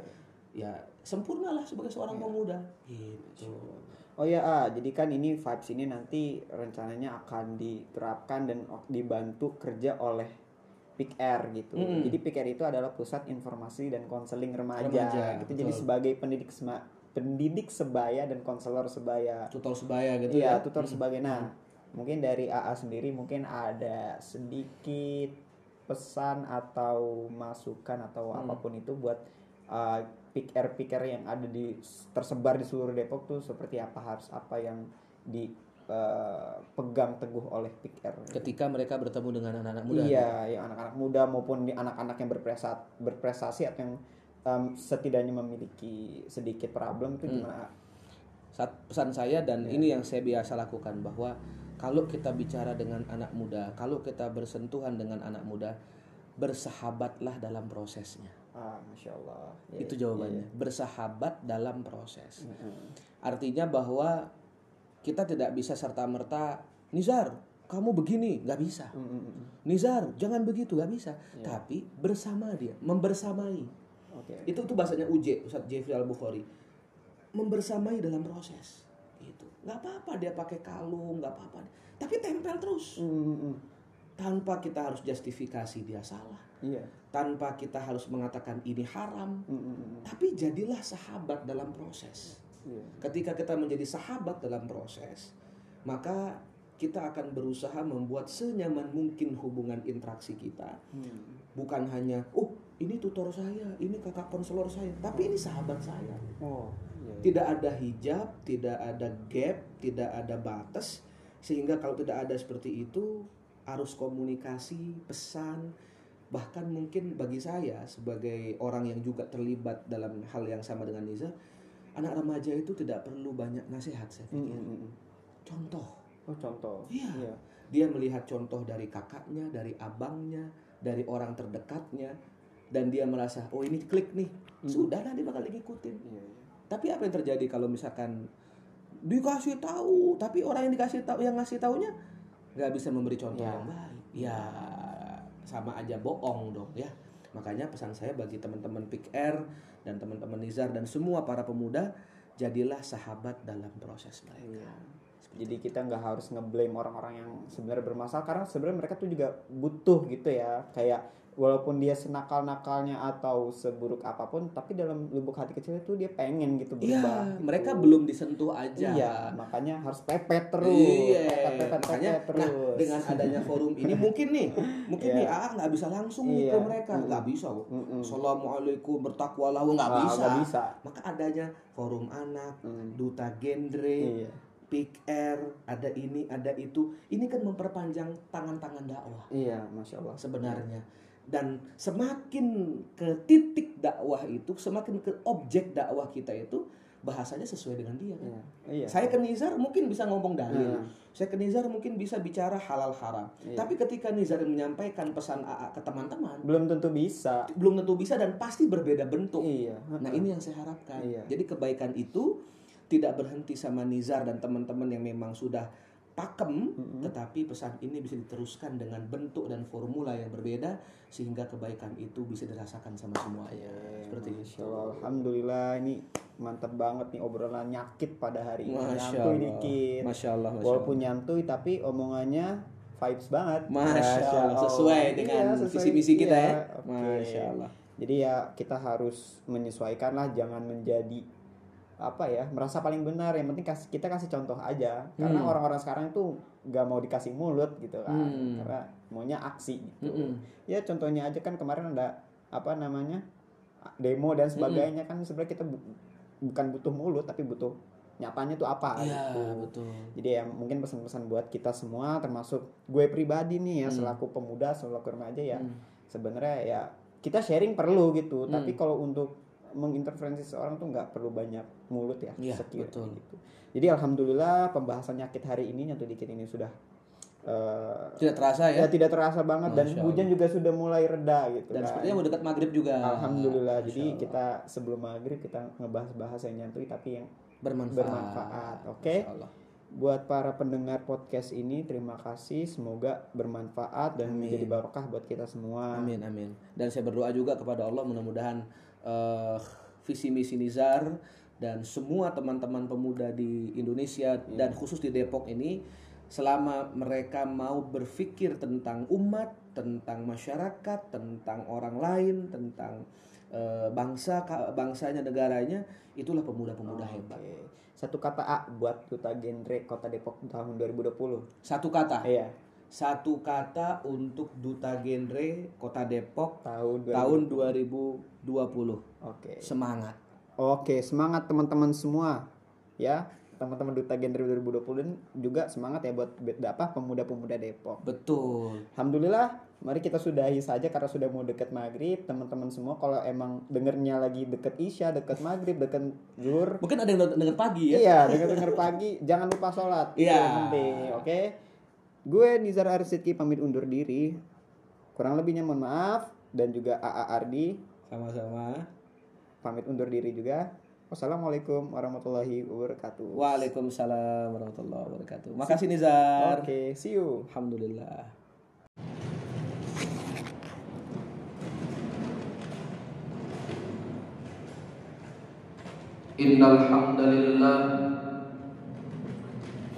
ya sempurnalah sebagai seorang pemuda. Gitu. Oh ya, ah, jadi kan ini vibes ini nanti rencananya akan diterapkan dan dibantu kerja oleh Pick Air gitu. Mm. Jadi Pick Air itu adalah pusat informasi dan konseling remaja, Remaja, gitu. Jadi betul. sebagai pendidik sema- pendidik sebaya dan konselor sebaya. Tutor sebaya gitu Iya, ya. tutor sebagai. Nah, mungkin dari AA sendiri mungkin ada sedikit pesan atau masukan atau Hmm. apa pun itu buat uh, picker yang ada di tersebar di seluruh Depok tuh seperti apa harus apa yang dipegang teguh oleh picker. Ketika mereka bertemu dengan anak-anak muda. Iya, yang anak-anak muda maupun di anak-anak yang berprestasi, berprestasi atau yang um, setidaknya memiliki sedikit problem itu Hmm. gimana? Saat pesan saya dan ini yang saya biasa lakukan bahwa kalau kita bicara dengan anak muda, kalau kita bersentuhan dengan anak muda, bersahabatlah dalam prosesnya. Ah, masya Allah. Ya, Itu jawabannya. Bersahabat dalam proses. iya. Mm-mm. Artinya bahwa kita tidak bisa serta merta, Nizar, kamu begini, nggak bisa. Mm-mm. Nizar, jangan begitu, nggak bisa. Tapi bersama dia, membersamai. Oke. Itu itu bahasanya UJ, Ustaz Jeffrey Al Bukhari. Membersamai dalam proses. Nggak apa-apa dia pakai kalung, nggak apa-apa. Tapi tempel terus. Mm-mm. Tanpa kita harus justifikasi dia salah. Iya. Tanpa kita harus mengatakan ini haram. Mm-mm. Tapi jadilah sahabat dalam proses. Iya. Ketika kita menjadi sahabat dalam proses, maka kita akan berusaha membuat senyaman mungkin hubungan interaksi kita. Hmm. Bukan hanya, oh ini tutor saya, ini kakak konselor saya, tapi ini sahabat saya. Oh. Tidak ada hijab, tidak ada gap, tidak ada batas, sehingga kalau tidak ada seperti itu, arus komunikasi, pesan, bahkan mungkin bagi saya sebagai orang yang juga terlibat dalam hal yang sama dengan Niza, anak remaja itu tidak perlu banyak nasihat saya pikir. Mm-mm. Contoh, Oh, contoh. Iya. dia melihat contoh dari kakaknya, dari abangnya, dari orang terdekatnya, dan dia merasa, oh ini klik nih, sudah lah dia bakal ngikutin. Iya, iya. Tapi apa yang terjadi kalau misalkan dikasih tahu, tapi orang yang dikasih tahu yang ngasih taunya nggak bisa memberi contoh Ya. yang baik, ya sama aja bohong dong ya. Makanya pesan saya bagi teman-teman Pick Air dan teman-teman Nizar dan semua para pemuda, jadilah sahabat dalam proses mereka. Iya. Jadi kita nggak harus ngeblame orang-orang yang sebenarnya bermasalah karena sebenarnya mereka tuh juga butuh gitu ya. Kayak walaupun dia senakal-nakalnya atau seburuk apa pun, tapi dalam lubuk hati kecil itu dia pengen gitu Iya, berubah. gitu. mereka belum disentuh aja. Iya, makanya harus pepet terus. Iya, Pepet, pepet, makanya pepet terus. nah dengan adanya forum ini mungkin nih, mungkin Iya. nih ah nggak bisa langsung nih ke Iya. mereka, nggak bisa. kok. Mm-mm. Assalamualaikum bertakwalah nggak Ah, bisa. bisa. Maka adanya forum anak, Mm. duta genre, Iya. pick air, ada ini, ada itu. Ini kan memperpanjang tangan-tangan dakwah Iya, masya Allah. sebenarnya. Dan semakin ke titik dakwah itu, semakin ke objek dakwah kita itu, bahasanya sesuai dengan dia kan. Iya. Iya. Saya ke Nizar mungkin bisa ngomong dalil. Nah. Saya ke Nizar mungkin bisa bicara halal haram. Iya. Tapi ketika Nizar menyampaikan pesan AA ke teman-teman, belum tentu bisa. belum tentu bisa dan pasti berbeda bentuk. Iya. Nah, ini yang saya harapkan. Iya. Jadi kebaikan itu tidak berhenti sama Nizar dan teman-teman yang memang sudah pakem, tetapi pesan ini bisa diteruskan dengan bentuk dan formula yang berbeda sehingga kebaikan itu bisa dirasakan sama semuanya. Seperti itu. Masya Allah, Alhamdulillah ini mantap banget nih obrolan nyakit pada hari ini. Masya Nyantui Allah. dikit. Masya Allah, Masya Walaupun nyantui tapi omongannya vibes banget. Masya Allah, sesuai dengan visi misi kita ya. oke. Masya Allah. Jadi ya kita harus menyesuaikan lah, jangan menjadi apa ya merasa paling benar yang penting kasih kita kasih contoh aja karena Hmm. orang-orang sekarang itu nggak mau dikasih mulut gitu kan Hmm. karena maunya aksi gitu Mm-mm. ya contohnya aja kan kemarin ada apa namanya demo dan sebagainya kan sebenarnya kita bu- bukan butuh mulut tapi butuh nyapanya tuh apa Iya, gitu. betul. Jadi ya mungkin pesan-pesan buat kita semua termasuk gue pribadi nih ya Hmm. selaku pemuda selaku remaja ya Hmm. sebenarnya ya kita sharing perlu gitu Hmm. tapi kalau untuk mengintervensi seorang tuh nggak perlu banyak mulut ya Iya, sekiranya gitu. Jadi alhamdulillah pembahasan nyakit hari ini nyatu dikit ini sudah eh, Tidak terasa ya. ya tidak terasa banget dan Masya hujan juga sudah mulai reda gitu Dan kan. sepertinya mau dekat maghrib juga. Alhamdulillah. Masya Jadi Allah. kita sebelum maghrib kita ngebahas-bahas yang nyantui tapi yang bermanfaat. bermanfaat, oke? Allah. buat para pendengar podcast ini terima kasih semoga bermanfaat dan Amin. menjadi barokah buat kita semua. Amin amin. Dan saya berdoa juga kepada Allah mudah-mudahan eh, visi misi Nizar dan semua teman-teman pemuda di Indonesia dan khusus di Depok ini selama mereka mau berpikir tentang umat, tentang masyarakat, tentang orang lain, tentang eh, bangsa bangsanya negaranya, itulah pemuda-pemuda hebat. Oke. Satu kata A buat duta genre Kota Depok tahun 2020. Satu kata, Iya, satu kata untuk duta genre Kota Depok tahun 2020. tahun 2020. Oke. Semangat. Oke, semangat teman-teman semua. Ya, teman-teman duta genre 2020 dan juga semangat ya buat apa pemuda-pemuda Depok. Betul. Alhamdulillah, mari kita sudahi saja karena sudah mau deket maghrib. Teman-teman semua kalau emang dengernya lagi deket isya, deket maghrib, deket zuhur, Mungkin ada yang denger pagi ya. Iya, denger-denger pagi, jangan lupa sholat. Iya. penting, oke? Gue Nizar Arsidki pamit undur diri. Kurang lebihnya mohon maaf dan juga AA Ardi sama-sama pamit undur diri juga. Wassalamualaikum warahmatullahi wabarakatuh. Waalaikumsalam warahmatullahi wabarakatuh. Makasih Nizar. Oke, okay, see you. Alhamdulillah. Innal hamdalillah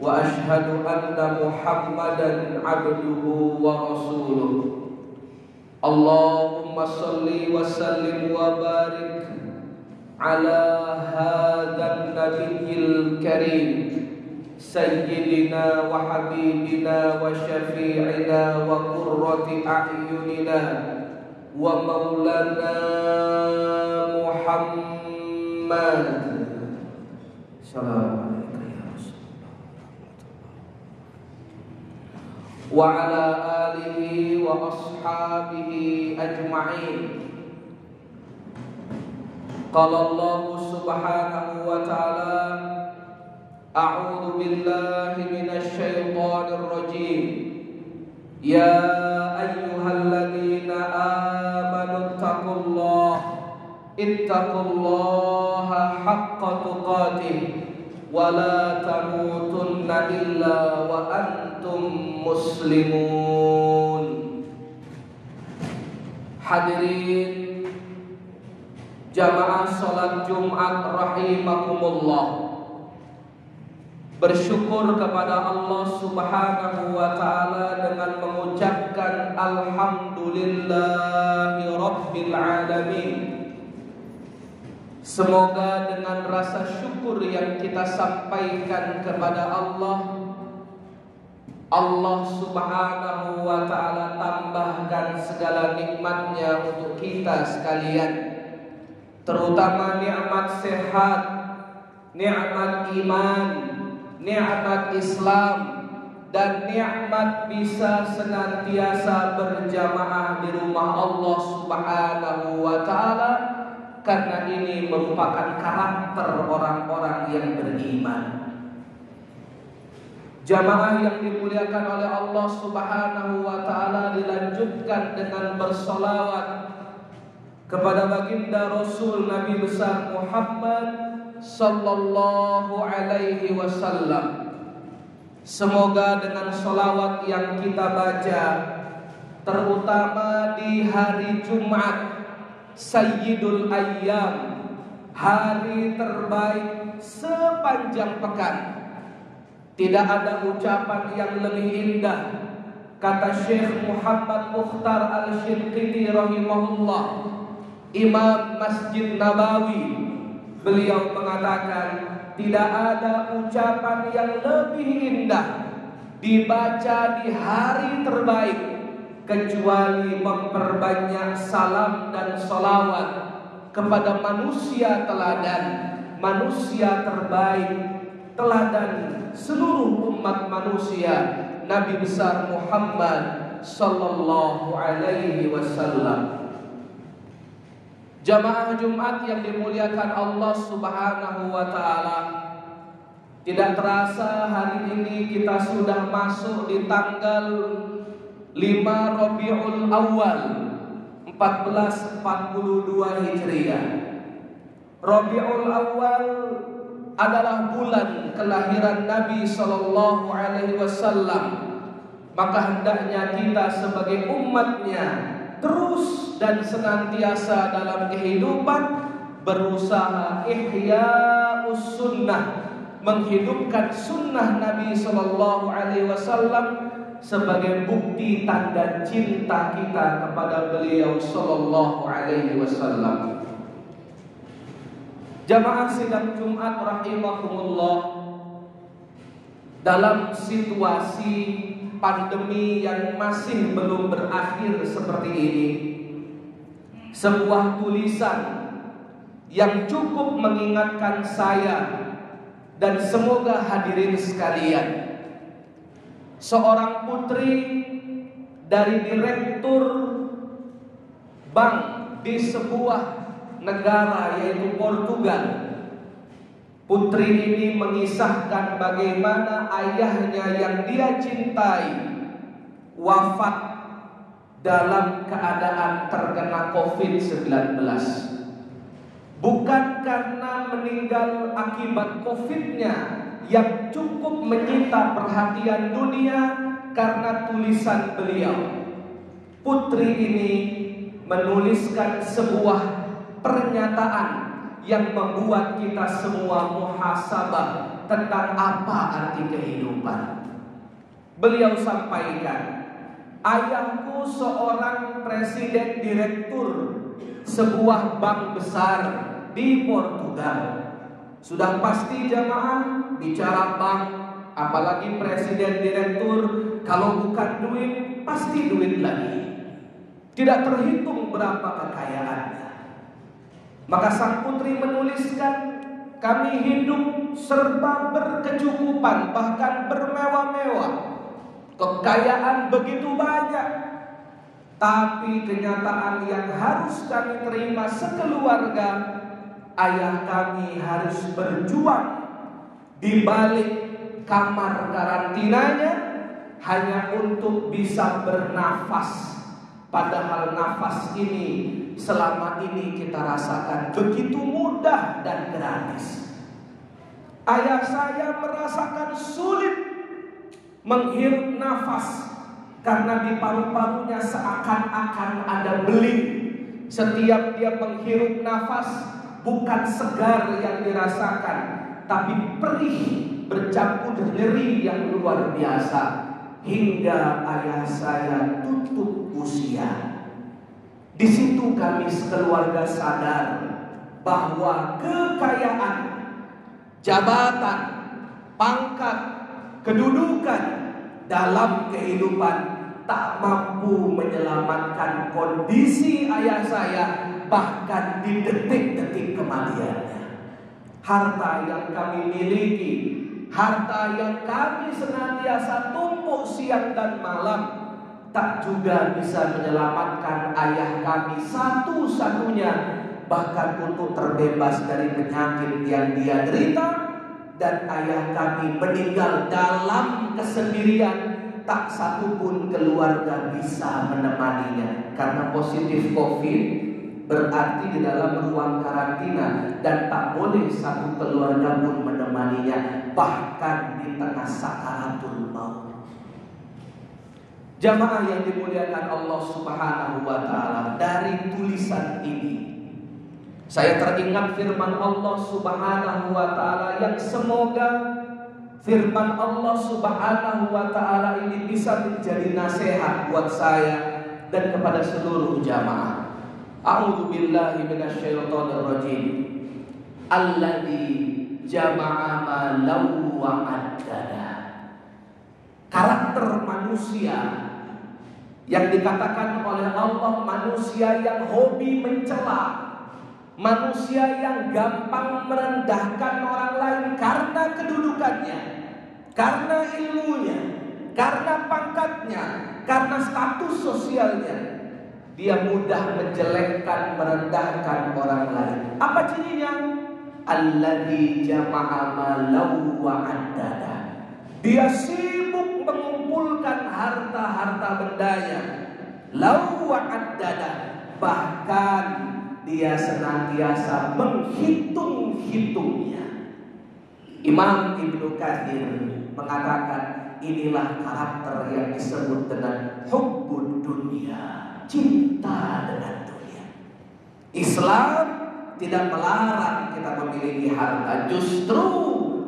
وأشهد أن محمدا عبده ورسوله. اللهم صل وسلم وبارك على هذا النبي الكريم سيدنا وحبيبنا وشفيعنا وقرة أعيننا ومولانا محمد. سلام عليك يا رسول الله وعلى آله وأصحابه أجمعين. قال الله سبحانه وتعالى أعوذ بالله من الشيطان الرجيم. يا أيها الذين آمنوا اتقوا الله اتقوا الله حق تقاته. ولا تموتن إلا وأنتم مسلمون Hadirin jamaah salat Jumat rahimakumullah Bersyukur kepada Allah Subhanahu wa taala dengan mengucapkan alhamdulillahi rabbil alamin Semoga dengan rasa syukur yang kita sampaikan kepada Allah Allah subhanahu wa ta'ala tambahkan segala nikmatnya untuk kita sekalian. Terutama nikmat sehat Nikmat iman Nikmat Islam Dan nikmat bisa senantiasa berjamaah di rumah Allah subhanahu wa ta'ala karena ini merupakan karakter orang-orang yang beriman. Jamaah yang dimuliakan oleh Allah Subhanahu wa taala dilanjutkan dengan bersolawat kepada baginda Rasul Nabi besar Muhammad sallallahu alaihi wasallam. Semoga dengan solawat yang kita baca terutama di hari Jumat Sayyidul Ayyam Hari terbaik sepanjang pekan. Tidak ada ucapan yang lebih indah Kata Syekh Muhammad Mukhtar Al-Shirqiti rahimahullah. Imam Masjid Nabawi Beliau mengatakan Tidak ada ucapan yang lebih indah Dibaca di hari terbaik kecuali memperbanyak salam dan solawat kepada manusia teladan, manusia terbaik, teladan seluruh umat manusia, Nabi besar Muhammad sallallahu alaihi wasallam. Jamaah Jumat yang dimuliakan Allah Subhanahu wa taala. Tidak terasa hari ini kita sudah masuk di tanggal 5 Rabiul Awal 1442 Hijriah. Rabiul Awal adalah bulan kelahiran Nabi Shallallahu Alaihi Wasallam. Maka hendaknya kita sebagai umatnya terus dan senantiasa dalam kehidupan berusaha ihya sunnah menghidupkan sunnah Nabi Shallallahu Alaihi Wasallam sebagai bukti tanda cinta kita kepada beliau sallallahu alaihi wasallam. Jamaah sidang Jumat rahimahumullah dalam situasi pandemi yang masih belum berakhir seperti ini sebuah tulisan yang cukup mengingatkan saya dan semoga hadirin sekalian seorang putri dari direktur bank di sebuah negara yaitu Portugal. Putri ini mengisahkan bagaimana ayahnya yang dia cintai wafat dalam keadaan terkena COVID-19. Bukan karena meninggal akibat COVID-nya, yang cukup menyita perhatian dunia karena tulisan beliau. Putri ini menuliskan sebuah pernyataan yang membuat kita semua muhasabah tentang apa arti kehidupan. Beliau sampaikan, ayahku seorang presiden direktur sebuah bank besar di Portugal. Sudah pasti jamaah bicara bank, apalagi presiden direktur, kalau bukan duit pasti duit lagi. Tidak terhitung berapa kekayaannya. Maka sang putri menuliskan, kami hidup serba berkecukupan, bahkan bermewah-mewah. Kekayaan begitu banyak, tapi kenyataan yang harus kami terima sekeluarga ayah kami harus berjuang di balik kamar karantinanya hanya untuk bisa bernafas. Padahal nafas ini selama ini kita rasakan begitu mudah dan gratis. Ayah saya merasakan sulit menghirup nafas karena di paru-parunya seakan-akan ada beling. Setiap dia menghirup nafas, bukan segar yang dirasakan, tapi perih bercampur nyeri yang luar biasa hingga ayah saya tutup usia. Di situ kami sekeluarga sadar bahwa kekayaan, jabatan, pangkat, kedudukan dalam kehidupan tak mampu menyelamatkan kondisi ayah saya bahkan di detik-detik kematiannya. Harta yang kami miliki, harta yang kami senantiasa tumpuk siang dan malam tak juga bisa menyelamatkan ayah kami satu-satunya bahkan untuk terbebas dari penyakit yang dia derita dan ayah kami meninggal dalam kesendirian tak satu pun keluarga bisa menemaninya karena positif covid berarti di dalam ruang karantina dan tak boleh satu keluarga pun menemaninya bahkan di tengah sakaratul maut. Jamaah yang dimuliakan Allah Subhanahu wa taala dari tulisan ini saya teringat firman Allah Subhanahu wa taala yang semoga firman Allah Subhanahu wa taala ini bisa menjadi nasihat buat saya dan kepada seluruh jamaah. A'udzu billahi minasyaitonir rajim. Alladzi jama'a malau wa addada. Karakter manusia yang dikatakan oleh Allah manusia yang hobi mencela, manusia yang gampang merendahkan orang lain karena kedudukannya, karena ilmunya, karena pangkatnya, karena status sosialnya, dia mudah menjelekkan, merendahkan orang lain. Apa cirinya? Alladzi jama'a malau wa addada. Dia sibuk mengumpulkan harta-harta bendanya. Lau wa addada. Bahkan dia senantiasa menghitung-hitungnya. Imam Ibnu Katsir mengatakan inilah karakter yang disebut dengan hubbud dunia cinta dengan dunia. Islam tidak melarang kita memiliki harta, justru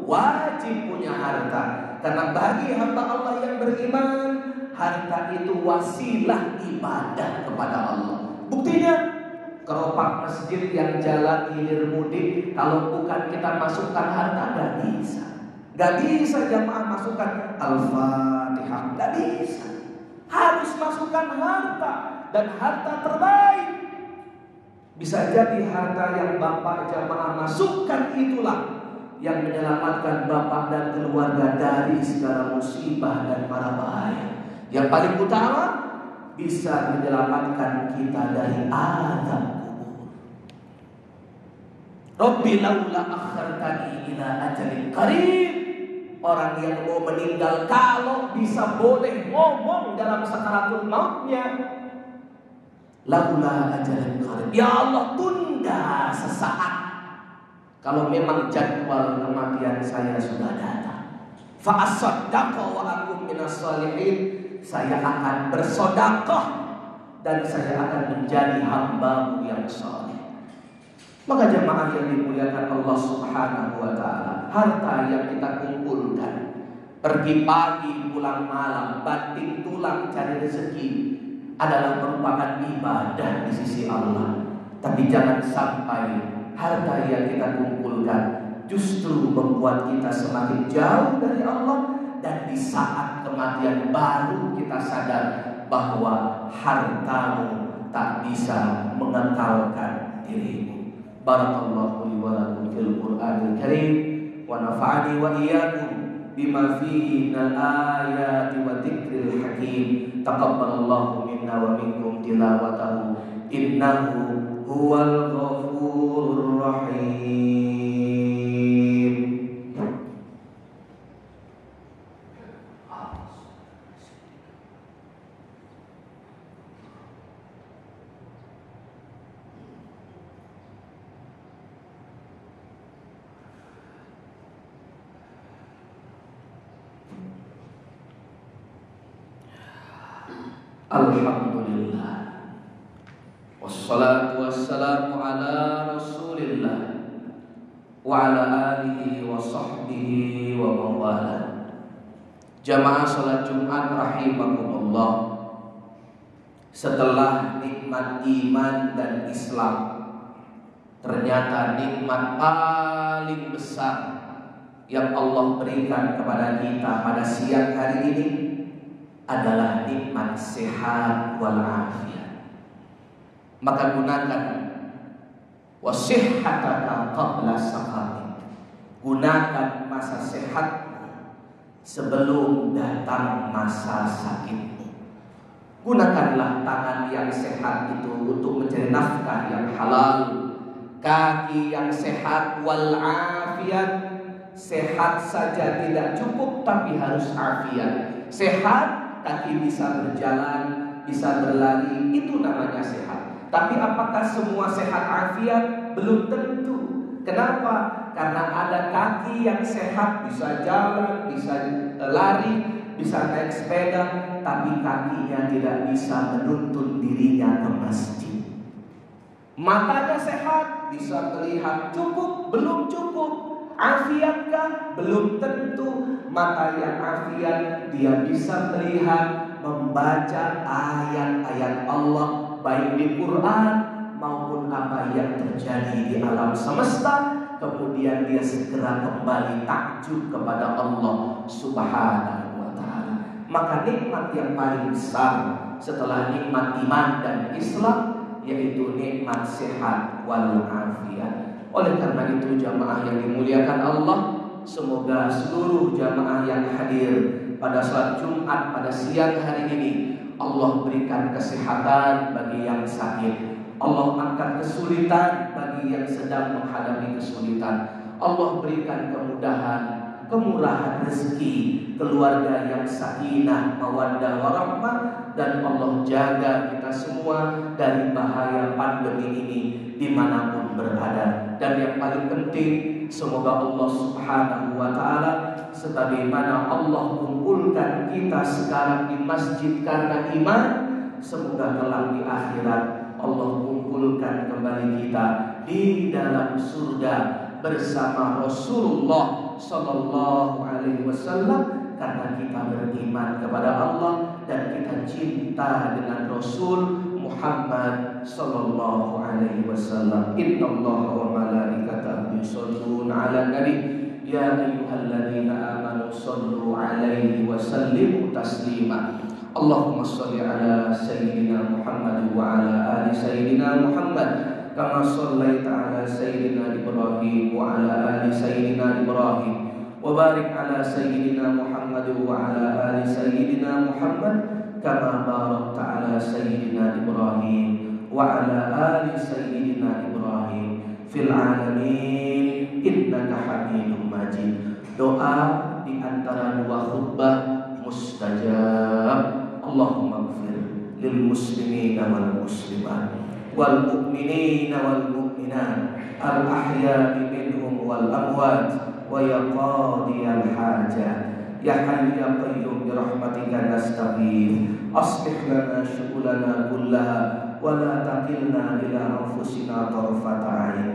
wajib punya harta. Karena bagi hamba Allah yang beriman, harta itu wasilah ibadah kepada Allah. Buktinya, keropak masjid yang jalan hilir mudik, kalau bukan kita masukkan harta, gak bisa. Gak bisa jamaah masukkan Al-Fatihah, gak bisa. Harus masukkan harta dan harta terbaik. Bisa jadi harta yang Bapak jamaah masukkan itulah yang menyelamatkan Bapak dan keluarga dari segala musibah dan para bahaya. Yang paling utama bisa menyelamatkan kita dari azab kubur. Rabbi laula akhartani ila ajalin qarib. Orang yang mau meninggal kalau bisa boleh ngomong dalam sakaratul mautnya Laula ajalan qarib. Ya Allah tunda sesaat. Kalau memang jadwal kematian saya sudah datang. Fa wa akum. Saya akan bersodakoh dan saya akan menjadi hamba yang soleh. Maka jemaah yang dimuliakan Allah Subhanahu wa taala, harta yang kita kumpulkan, pergi pagi pulang malam, banting tulang cari rezeki, adalah merupakan ibadah di sisi Allah. Tapi jangan sampai harta yang kita kumpulkan justru membuat kita semakin jauh dari Allah dan di saat kematian baru kita sadar bahwa hartamu tak bisa mengekalkan dirimu. Barakallahu li wa lakum fil Qur'anil Karim wa nafa'ani wa iyyakum bima fihi minal ayati wa dzikril hakim. Taqabbalallahu منا ومنكم تلاوته إنه هو الغفور الرحيم Alhamdulillah. Wassalatu wassalamu ala rasulillah Wa ala alihi wa sahbihi wa mawala Jamaah salat Jumat rahimakumullah. Setelah nikmat iman dan Islam Ternyata nikmat paling besar yang Allah berikan kepada kita pada siang hari ini adalah nikmat sehat walafiat. Maka gunakan wasihhataka qabla saqamik. Gunakan masa sehat sebelum datang masa sakit. Gunakanlah tangan yang sehat itu untuk mencari nafkah yang halal, kaki yang sehat wal afiat. Sehat saja tidak cukup tapi harus afiat. Sehat kaki bisa berjalan, bisa berlari, itu namanya sehat. Tapi apakah semua sehat afiat? Belum tentu. Kenapa? Karena ada kaki yang sehat bisa jalan, bisa lari, bisa naik sepeda, tapi kakinya tidak bisa menuntun dirinya ke masjid. Matanya sehat, bisa melihat cukup, belum cukup. Afiatkah? Belum tentu. Mata yang afiat, dia bisa melihat, membaca ayat-ayat Allah, baik di Quran maupun apa yang terjadi di alam semesta kemudian dia segera kembali takjub kepada Allah Subhanahu wa taala. Maka nikmat yang paling besar setelah nikmat iman dan Islam yaitu nikmat sehat wal afiat. Oleh karena itu jamaah yang dimuliakan Allah, semoga seluruh jamaah yang hadir pada saat Jumat pada siang hari ini Allah berikan kesehatan bagi yang sakit, Allah angkat kesulitan bagi yang sedang menghadapi kesulitan. Allah berikan kemudahan, kemurahan rezeki, keluarga yang sakinah, mawaddah, warahmah dan Allah jaga kita semua dari bahaya pandemi ini di mana pun berada. Dan yang paling penting, semoga Allah Subhanahu wa Ta'ala sebagaimana Allah kumpulkan kita sekarang di masjid karena iman, semoga kelak di akhirat Allah kumpulkan kembali kita di dalam surga bersama Rasulullah Sallallahu Alaihi Wasallam karena kita beriman kepada Allah dan kita cinta dengan Rasul Muhammad Sallallahu Alaihi Wasallam. Inna Allah wa malaikatahu yusalluna ala nabi Ya ayyuhalladzina amanu sallu alaihi wa sallimu taslima اللهم صل على سيدنا محمد وعلى آل سيدنا محمد كما صليت على سيدنا إبراهيم وعلى آل سيدنا إبراهيم وبارك على سيدنا محمد وعلى آل سيدنا محمد كما باركت على سيدنا إبراهيم وعلى آل سيدنا إبراهيم fil alamin innaka hamidum majid. Doa di antara dua khutbah mustajab. Allahumma gfir lil muslimina wal muslimat wal muminin wal mu'minat al ahya minhum wal amwat wa yaqadi al hajat ya hayyu ya qayyum bi rahmatika nastaghith aslih lana syu'ulana kullaha ولا تكلنا إلى أنفسنا طرفة عين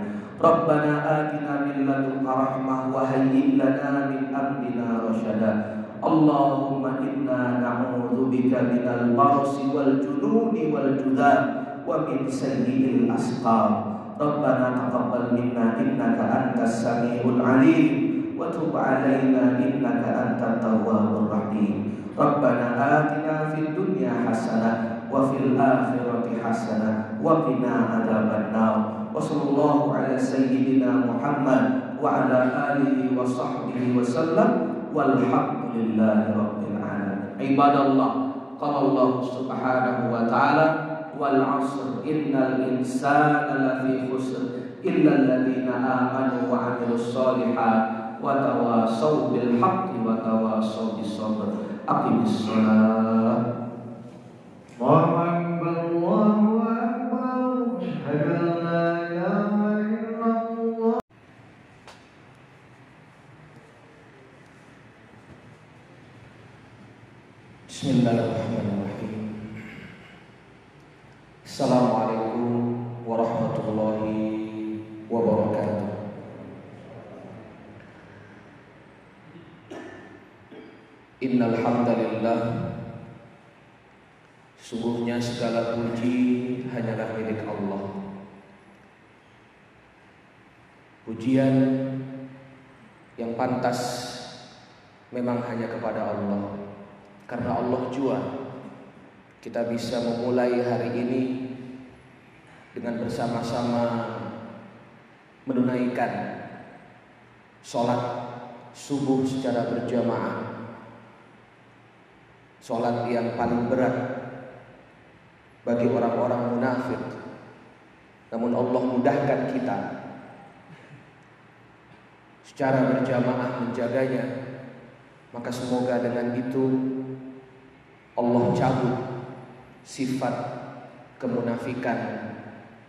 ربنا آتنا من لدنك رحمة وهيئ لنا من أمرنا رشدا اللهم إنا نعوذ بك من البرص والجنون والجذام ومن سيء الأسقام ربنا تقبل منا إنك أنت السميع العليم وتب علينا إنك أنت التواب الرحيم ربنا آتنا في الدنيا حسنة وفي الآخرة fi hasanah wa qina adzaban nar. Wa sallallahu ala sayyidina Muhammad wa ala alihi wa sahbihi wa sallam walhamdulillahi rabbil alamin. Ibadallah, qala Allah subhanahu wa ta'ala wal 'asr innal insana lafi khusr illa alladhina amanu wa 'amilus wa tawasaw bil haqqi wa tawasaw bis sabr. Shalah. Muhammad Pujian yang pantas memang hanya kepada Allah. Karena Allah jua kita bisa memulai hari ini dengan bersama-sama menunaikan sholat subuh secara berjamaah. Sholat yang paling berat bagi orang-orang munafik. Namun Allah mudahkan kita secara berjamaah menjaganya maka semoga dengan itu Allah cabut sifat kemunafikan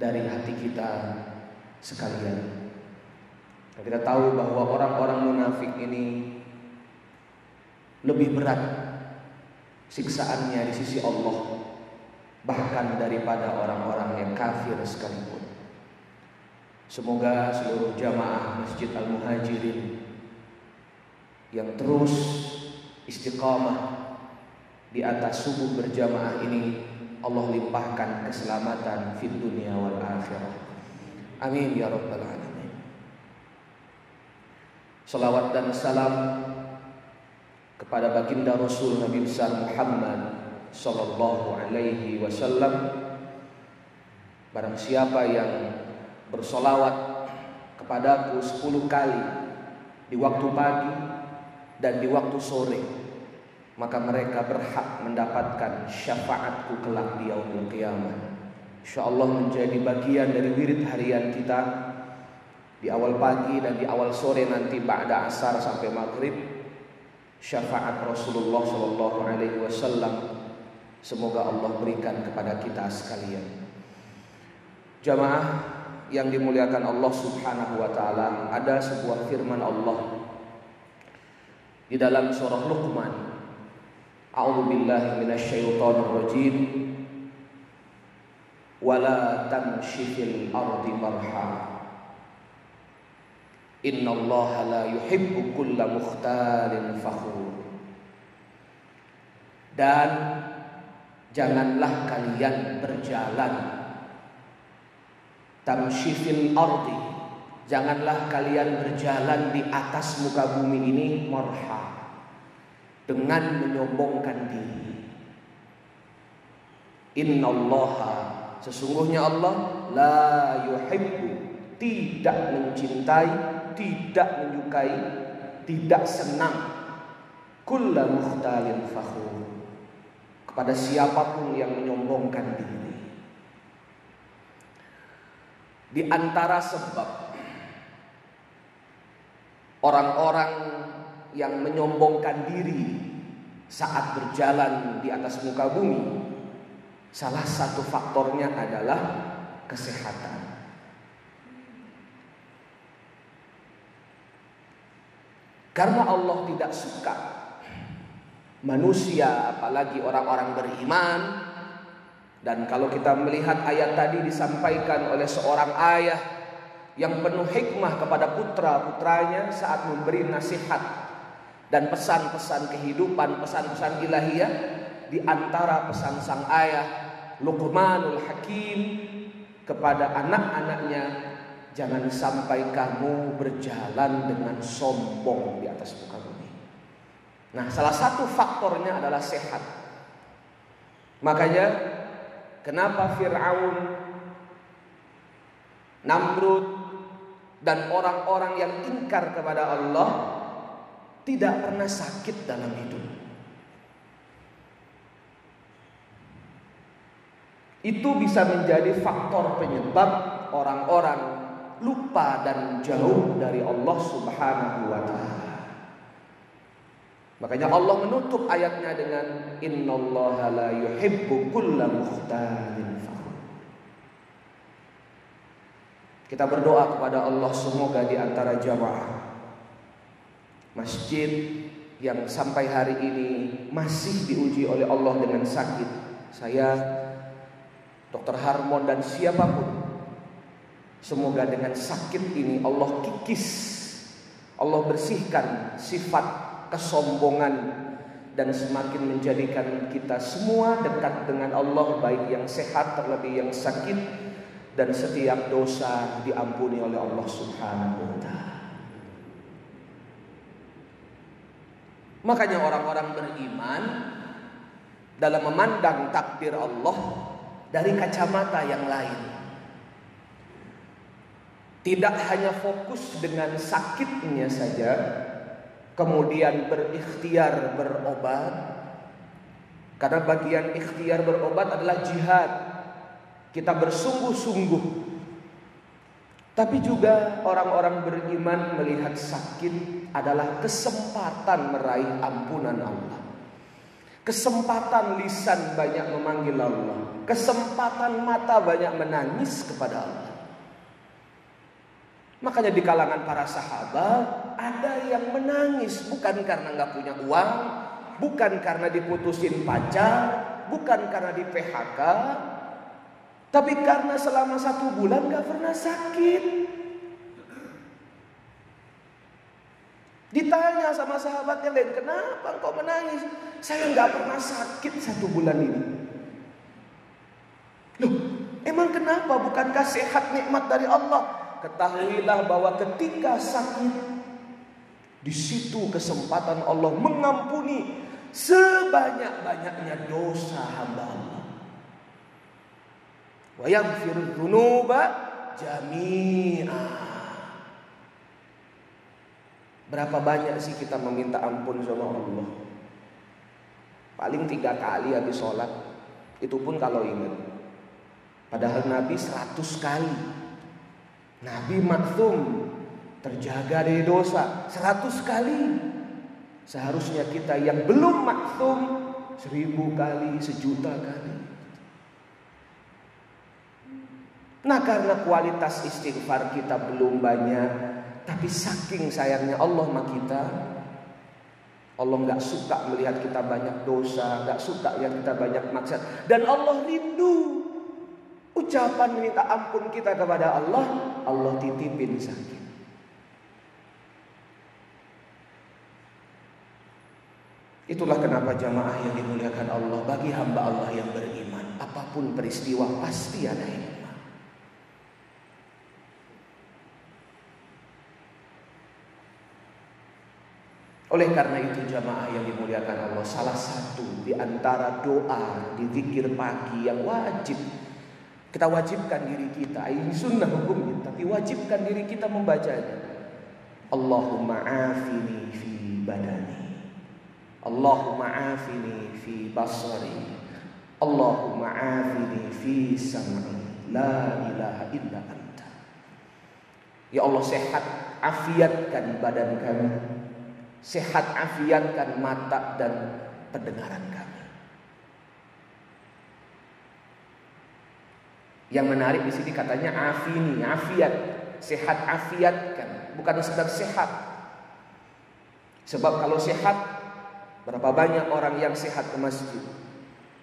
dari hati kita sekalian. Kita tahu bahwa orang-orang munafik ini lebih berat siksaannya di sisi Allah bahkan daripada orang-orang yang kafir sekalipun. Semoga seluruh jamaah Masjid Al-Muhajirin yang terus istiqamah di atas subuh berjamaah ini Allah limpahkan keselamatan di dunia wal akhirah. Amin ya rabbal alamin. Salawat dan salam kepada baginda Rasul Nabi besar Muhammad sallallahu alaihi wasallam. Barang siapa yang bersolawat kepadaku sepuluh kali di waktu pagi dan di waktu sore. Maka mereka berhak mendapatkan syafaatku kelak di yaumul qiyamah. Insyaallah menjadi bagian dari wirid harian kita. Di awal pagi dan di awal sore nanti ba'da asar sampai maghrib syafaat Rasulullah sallallahu alaihi wasallam. Semoga Allah berikan kepada kita sekalian. Jamaah yang dimuliakan Allah Subhanahu wa taala ada sebuah firman Allah di dalam surah Luqman. A'udzu billahi minasyaitonir rajim. Wala tamshi fil ardi marha. Innallaha la yuhibbu kulla mukhtalin fakhur. Dan janganlah kalian berjalan tamshifil ardi. Janganlah kalian berjalan di atas muka bumi ini marha. Dengan menyombongkan diri. Innallaha sesungguhnya Allah la yuhibbu tidak mencintai tidak menyukai tidak senang kulla mukhtalin fakhur. Kepada siapa pun yang menyombongkan diri di antara sebab orang-orang yang menyombongkan diri saat berjalan di atas muka bumi, salah satu faktornya adalah kesehatan. Karena Allah tidak suka manusia, apalagi orang-orang beriman, dan kalau kita melihat ayat tadi disampaikan oleh seorang ayah yang penuh hikmah kepada putra-putranya saat memberi nasihat dan pesan-pesan kehidupan, pesan-pesan ilahiyah di antara pesan sang ayah Luqmanul Hakim kepada anak-anaknya jangan sampai kamu berjalan dengan sombong di atas muka bumi. Nah, salah satu faktornya adalah sehat. Makanya Kenapa Fir'aun, Namrud, dan orang-orang yang ingkar kepada Allah tidak pernah sakit dalam hidup. Itu bisa menjadi faktor penyebab orang-orang lupa dan jauh dari Allah Subhanahu wa taala. Makanya Allah menutup ayatnya dengan innallaha la yuhibbu kulla mukhtalin Kita berdoa kepada Allah semoga di antara jamaah masjid yang sampai hari ini masih diuji oleh Allah dengan sakit. Saya Dr. Harmon dan siapa pun semoga dengan sakit ini Allah kikis Allah bersihkan sifat kesombongan dan semakin menjadikan kita semua dekat dengan Allah baik yang sehat terlebih yang sakit dan setiap dosa diampuni oleh Allah Subhanahu wa taala. Makanya orang-orang beriman dalam memandang takdir Allah dari kacamata yang lain. Tidak hanya fokus dengan sakitnya saja, kemudian berikhtiar berobat. Karena bagian ikhtiar berobat adalah jihad. Kita bersungguh-sungguh. Tapi juga orang-orang beriman melihat sakit adalah kesempatan meraih ampunan Allah. Kesempatan lisan banyak memanggil Allah. Kesempatan mata banyak menangis kepada Allah. Makanya di kalangan para sahabat ada yang menangis bukan karena nggak punya uang, bukan karena diputusin pacar, bukan karena di PHK, tapi karena selama satu bulan nggak pernah sakit. Ditanya sama sahabat yang lain, kenapa engkau menangis? Saya nggak pernah sakit satu bulan ini. Loh, emang kenapa? Bukankah sehat nikmat dari Allah? Ketahuilah bahwa ketika sakit, di situ kesempatan Allah mengampuni sebanyak-banyaknya dosa hamba Allah. Wa yaghfiru dzunuba jami'ah. Berapa banyak sih kita meminta ampun sama Allah? Paling tiga kali habis sholat. Itu pun kalau ingat. Padahal Nabi seratus kali. Nabi maksum terjaga dari dosa seratus kali. Seharusnya kita yang belum maksum seribu kali, sejuta kali. Nah karena kualitas istighfar kita belum banyak tapi saking sayangnya Allah sama kita, Allah nggak suka melihat kita banyak dosa, nggak suka lihat kita banyak maksiat, dan Allah rindu ucapan minta ampun kita kepada Allah, Allah titipin sakit. Itulah kenapa jamaah yang dimuliakan Allah bagi hamba Allah yang beriman, apa pun peristiwa pasti ada yang Oleh karena itu jamaah yang dimuliakan Allah Salah satu di antara doa di zikir pagi yang wajib Kita wajibkan diri kita. Ini sunnah hukumnya Tapi wajibkan diri kita membacanya. Allahumma afini fi badani. Allahumma afini fi basari. Allahumma afini fi sam'i. La ilaha illa anta. Ya Allah sehat Afiatkan badan kami. Sehat afiatkan mata dan pendengaran kami. Yang menarik di sini katanya afini, afiat, sehat afiatkan, bukan sekedar sehat. Sebab kalau sehat, berapa banyak orang yang sehat ke masjid?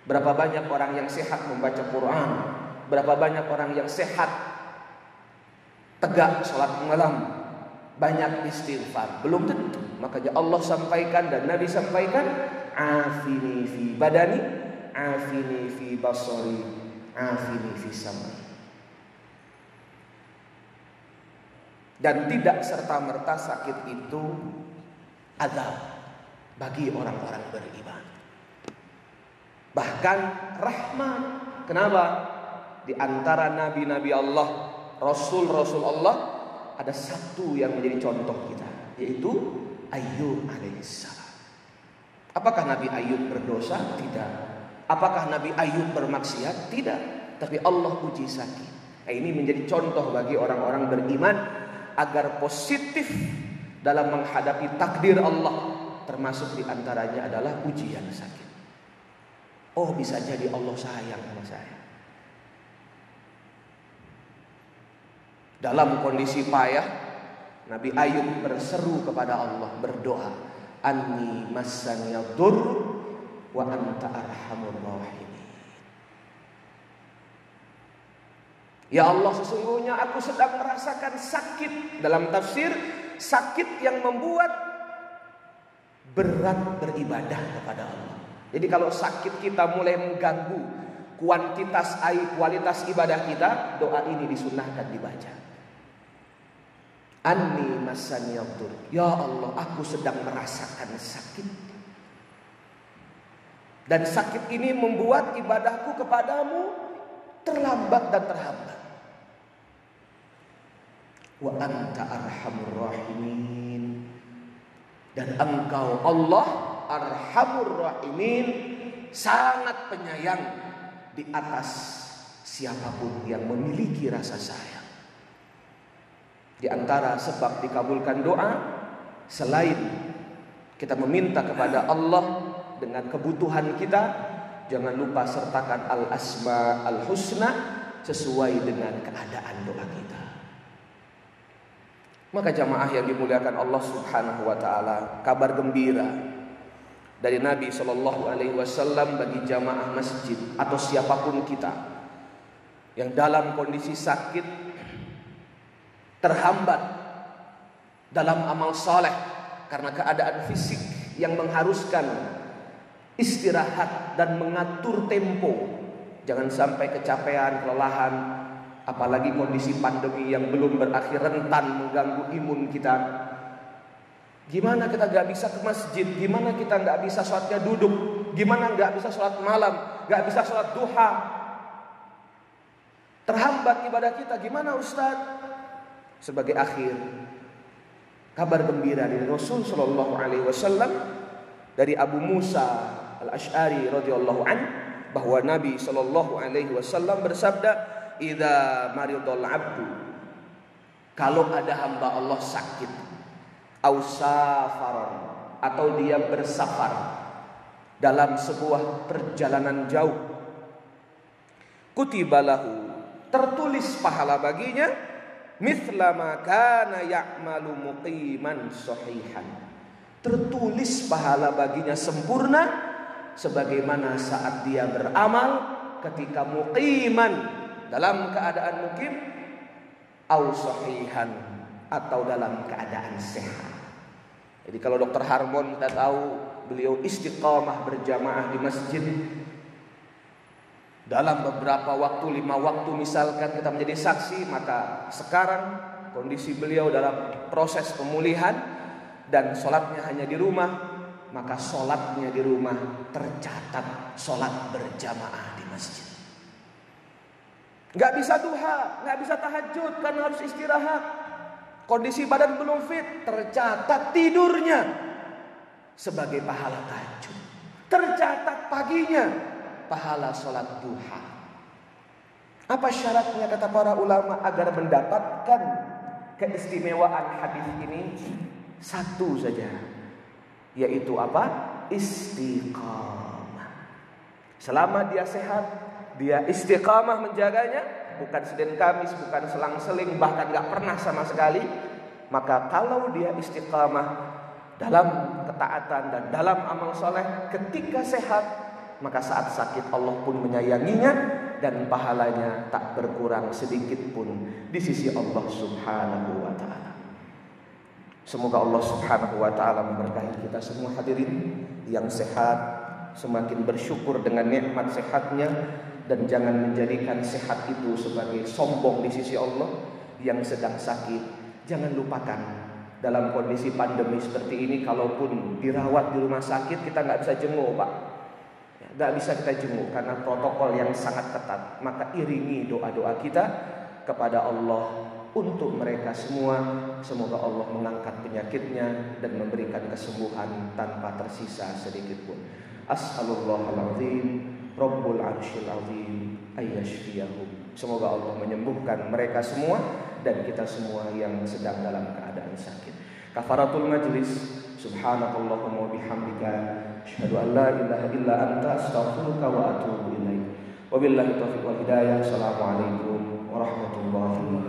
Berapa banyak orang yang sehat membaca Quran? Berapa banyak orang yang sehat tegak sholat malam? banyak istighfar. Belum tentu. Makanya Allah sampaikan dan Nabi sampaikan, afini fi badani, afini fi basari, afini fi samai. Dan tidak serta-merta sakit itu azab bagi orang-orang beriman. Bahkan rahmat. Kenapa? Di antara nabi-nabi Allah, rasul-rasul Allah ada satu yang menjadi contoh kita, yaitu Ayub alaihissalam. Apakah Nabi Ayub berdosa? Tidak. Apakah Nabi Ayub bermaksiat? Tidak. Tapi Allah uji sakit. Nah, ini menjadi contoh bagi orang-orang beriman agar positif dalam menghadapi takdir Allah. Termasuk di antaranya adalah ujian sakit. Oh bisa jadi Allah sayang sama saya. Dalam kondisi payah, Nabi Ayub berseru kepada Allah, berdoa, "Anni yadur wa anta arhamur rahimin." Ya Allah sesungguhnya aku sedang merasakan sakit Dalam tafsir sakit yang membuat berat beribadah kepada Allah Jadi kalau sakit kita mulai mengganggu kuantitas ai kualitas ibadah kita, doa ini disunahkan dibaca. Anni masani Ya Allah, aku sedang merasakan sakit. Dan sakit ini membuat ibadahku kepadamu terlambat dan terhambat. Wa anta arhamur rahimin. Dan engkau Allah arhamur rahimin sangat penyayang di atas siapa pun yang memiliki rasa sayang. Di antara sebab dikabulkan doa selain kita meminta kepada Allah dengan kebutuhan kita, jangan lupa sertakan al-asma al-husna sesuai dengan keadaan doa kita. Maka jamaah yang dimuliakan Allah Subhanahu wa taala, kabar gembira dari Nabi Shallallahu alaihi wasallam bagi jamaah masjid atau siapa pun kita yang dalam kondisi sakit terhambat dalam amal soleh karena keadaan fisik yang mengharuskan istirahat dan mengatur tempo. Jangan sampai kecapean, kelelahan, apalagi kondisi pandemi yang belum berakhir rentan mengganggu imun kita. Gimana kita nggak bisa ke masjid? Gimana kita nggak bisa sholatnya duduk? Gimana nggak bisa sholat malam? Nggak bisa sholat duha? Terhambat ibadah kita. Gimana Ustadz? sebagai akhir kabar gembira dari Rasul Shallallahu Alaihi Wasallam dari Abu Musa al Ashari radhiyallahu an bahwa Nabi Shallallahu Alaihi Wasallam bersabda, "Ida maridul abdu kalau ada hamba Allah sakit, ausafaron atau dia bersafar dalam sebuah perjalanan jauh, kutibalahu tertulis pahala baginya mithla ma kana ya'malu muqiman sahihan. Tertulis pahala baginya sempurna sebagaimana saat dia beramal ketika muqiman dalam keadaan mukim au sahihan atau dalam keadaan sehat. Jadi kalau dokter Harmon kita tahu beliau istiqamah berjamaah di masjid dalam beberapa waktu, lima waktu misalkan kita menjadi saksi, maka sekarang kondisi beliau dalam proses pemulihan dan sholatnya hanya di rumah, maka sholatnya di rumah tercatat sholat berjamaah di masjid. Gak bisa duha, gak bisa tahajud karena harus istirahat. Kondisi badan belum fit, tercatat tidurnya sebagai pahala tahajud. Tercatat paginya pahala sholat duha. Apa syaratnya kata para ulama agar mendapatkan keistimewaan hadis ini? Satu saja, yaitu apa? Istiqamah. Selama dia sehat, dia istiqamah menjaganya, bukan Senin Kamis, bukan selang-seling, bahkan nggak pernah sama sekali. Maka kalau dia istiqamah dalam ketaatan dan dalam amal soleh, ketika sehat maka saat sakit Allah pun menyayanginya dan pahalanya tak berkurang sedikit pun di sisi Allah Subhanahu wa taala. Semoga Allah Subhanahu wa taala memberkahi kita semua hadirin yang sehat, semakin bersyukur dengan nikmat sehatnya dan jangan menjadikan sehat itu sebagai sombong di sisi Allah yang sedang sakit. Jangan lupakan dalam kondisi pandemi seperti ini kalaupun dirawat di rumah sakit kita nggak bisa jenguk pak Gak bisa kita jenguk karena protokol yang sangat ketat. Maka iringi doa-doa kita kepada Allah untuk mereka semua. Semoga Allah mengangkat penyakitnya dan memberikan kesembuhan tanpa tersisa sedikit pun. As'alullahaladzim Rabbul arshil azim ayyashfiyahum. Semoga Allah menyembuhkan mereka semua dan kita semua yang sedang dalam keadaan sakit. Kafaratul majlis Subhanakallahumma bihamdika asyhadu an la ilaha illa anta astaghfiruka wa atubu ilaik. Wabillahi taufiq wal hidayah. Assalamualaikum warahmatullahi wabarakatuh.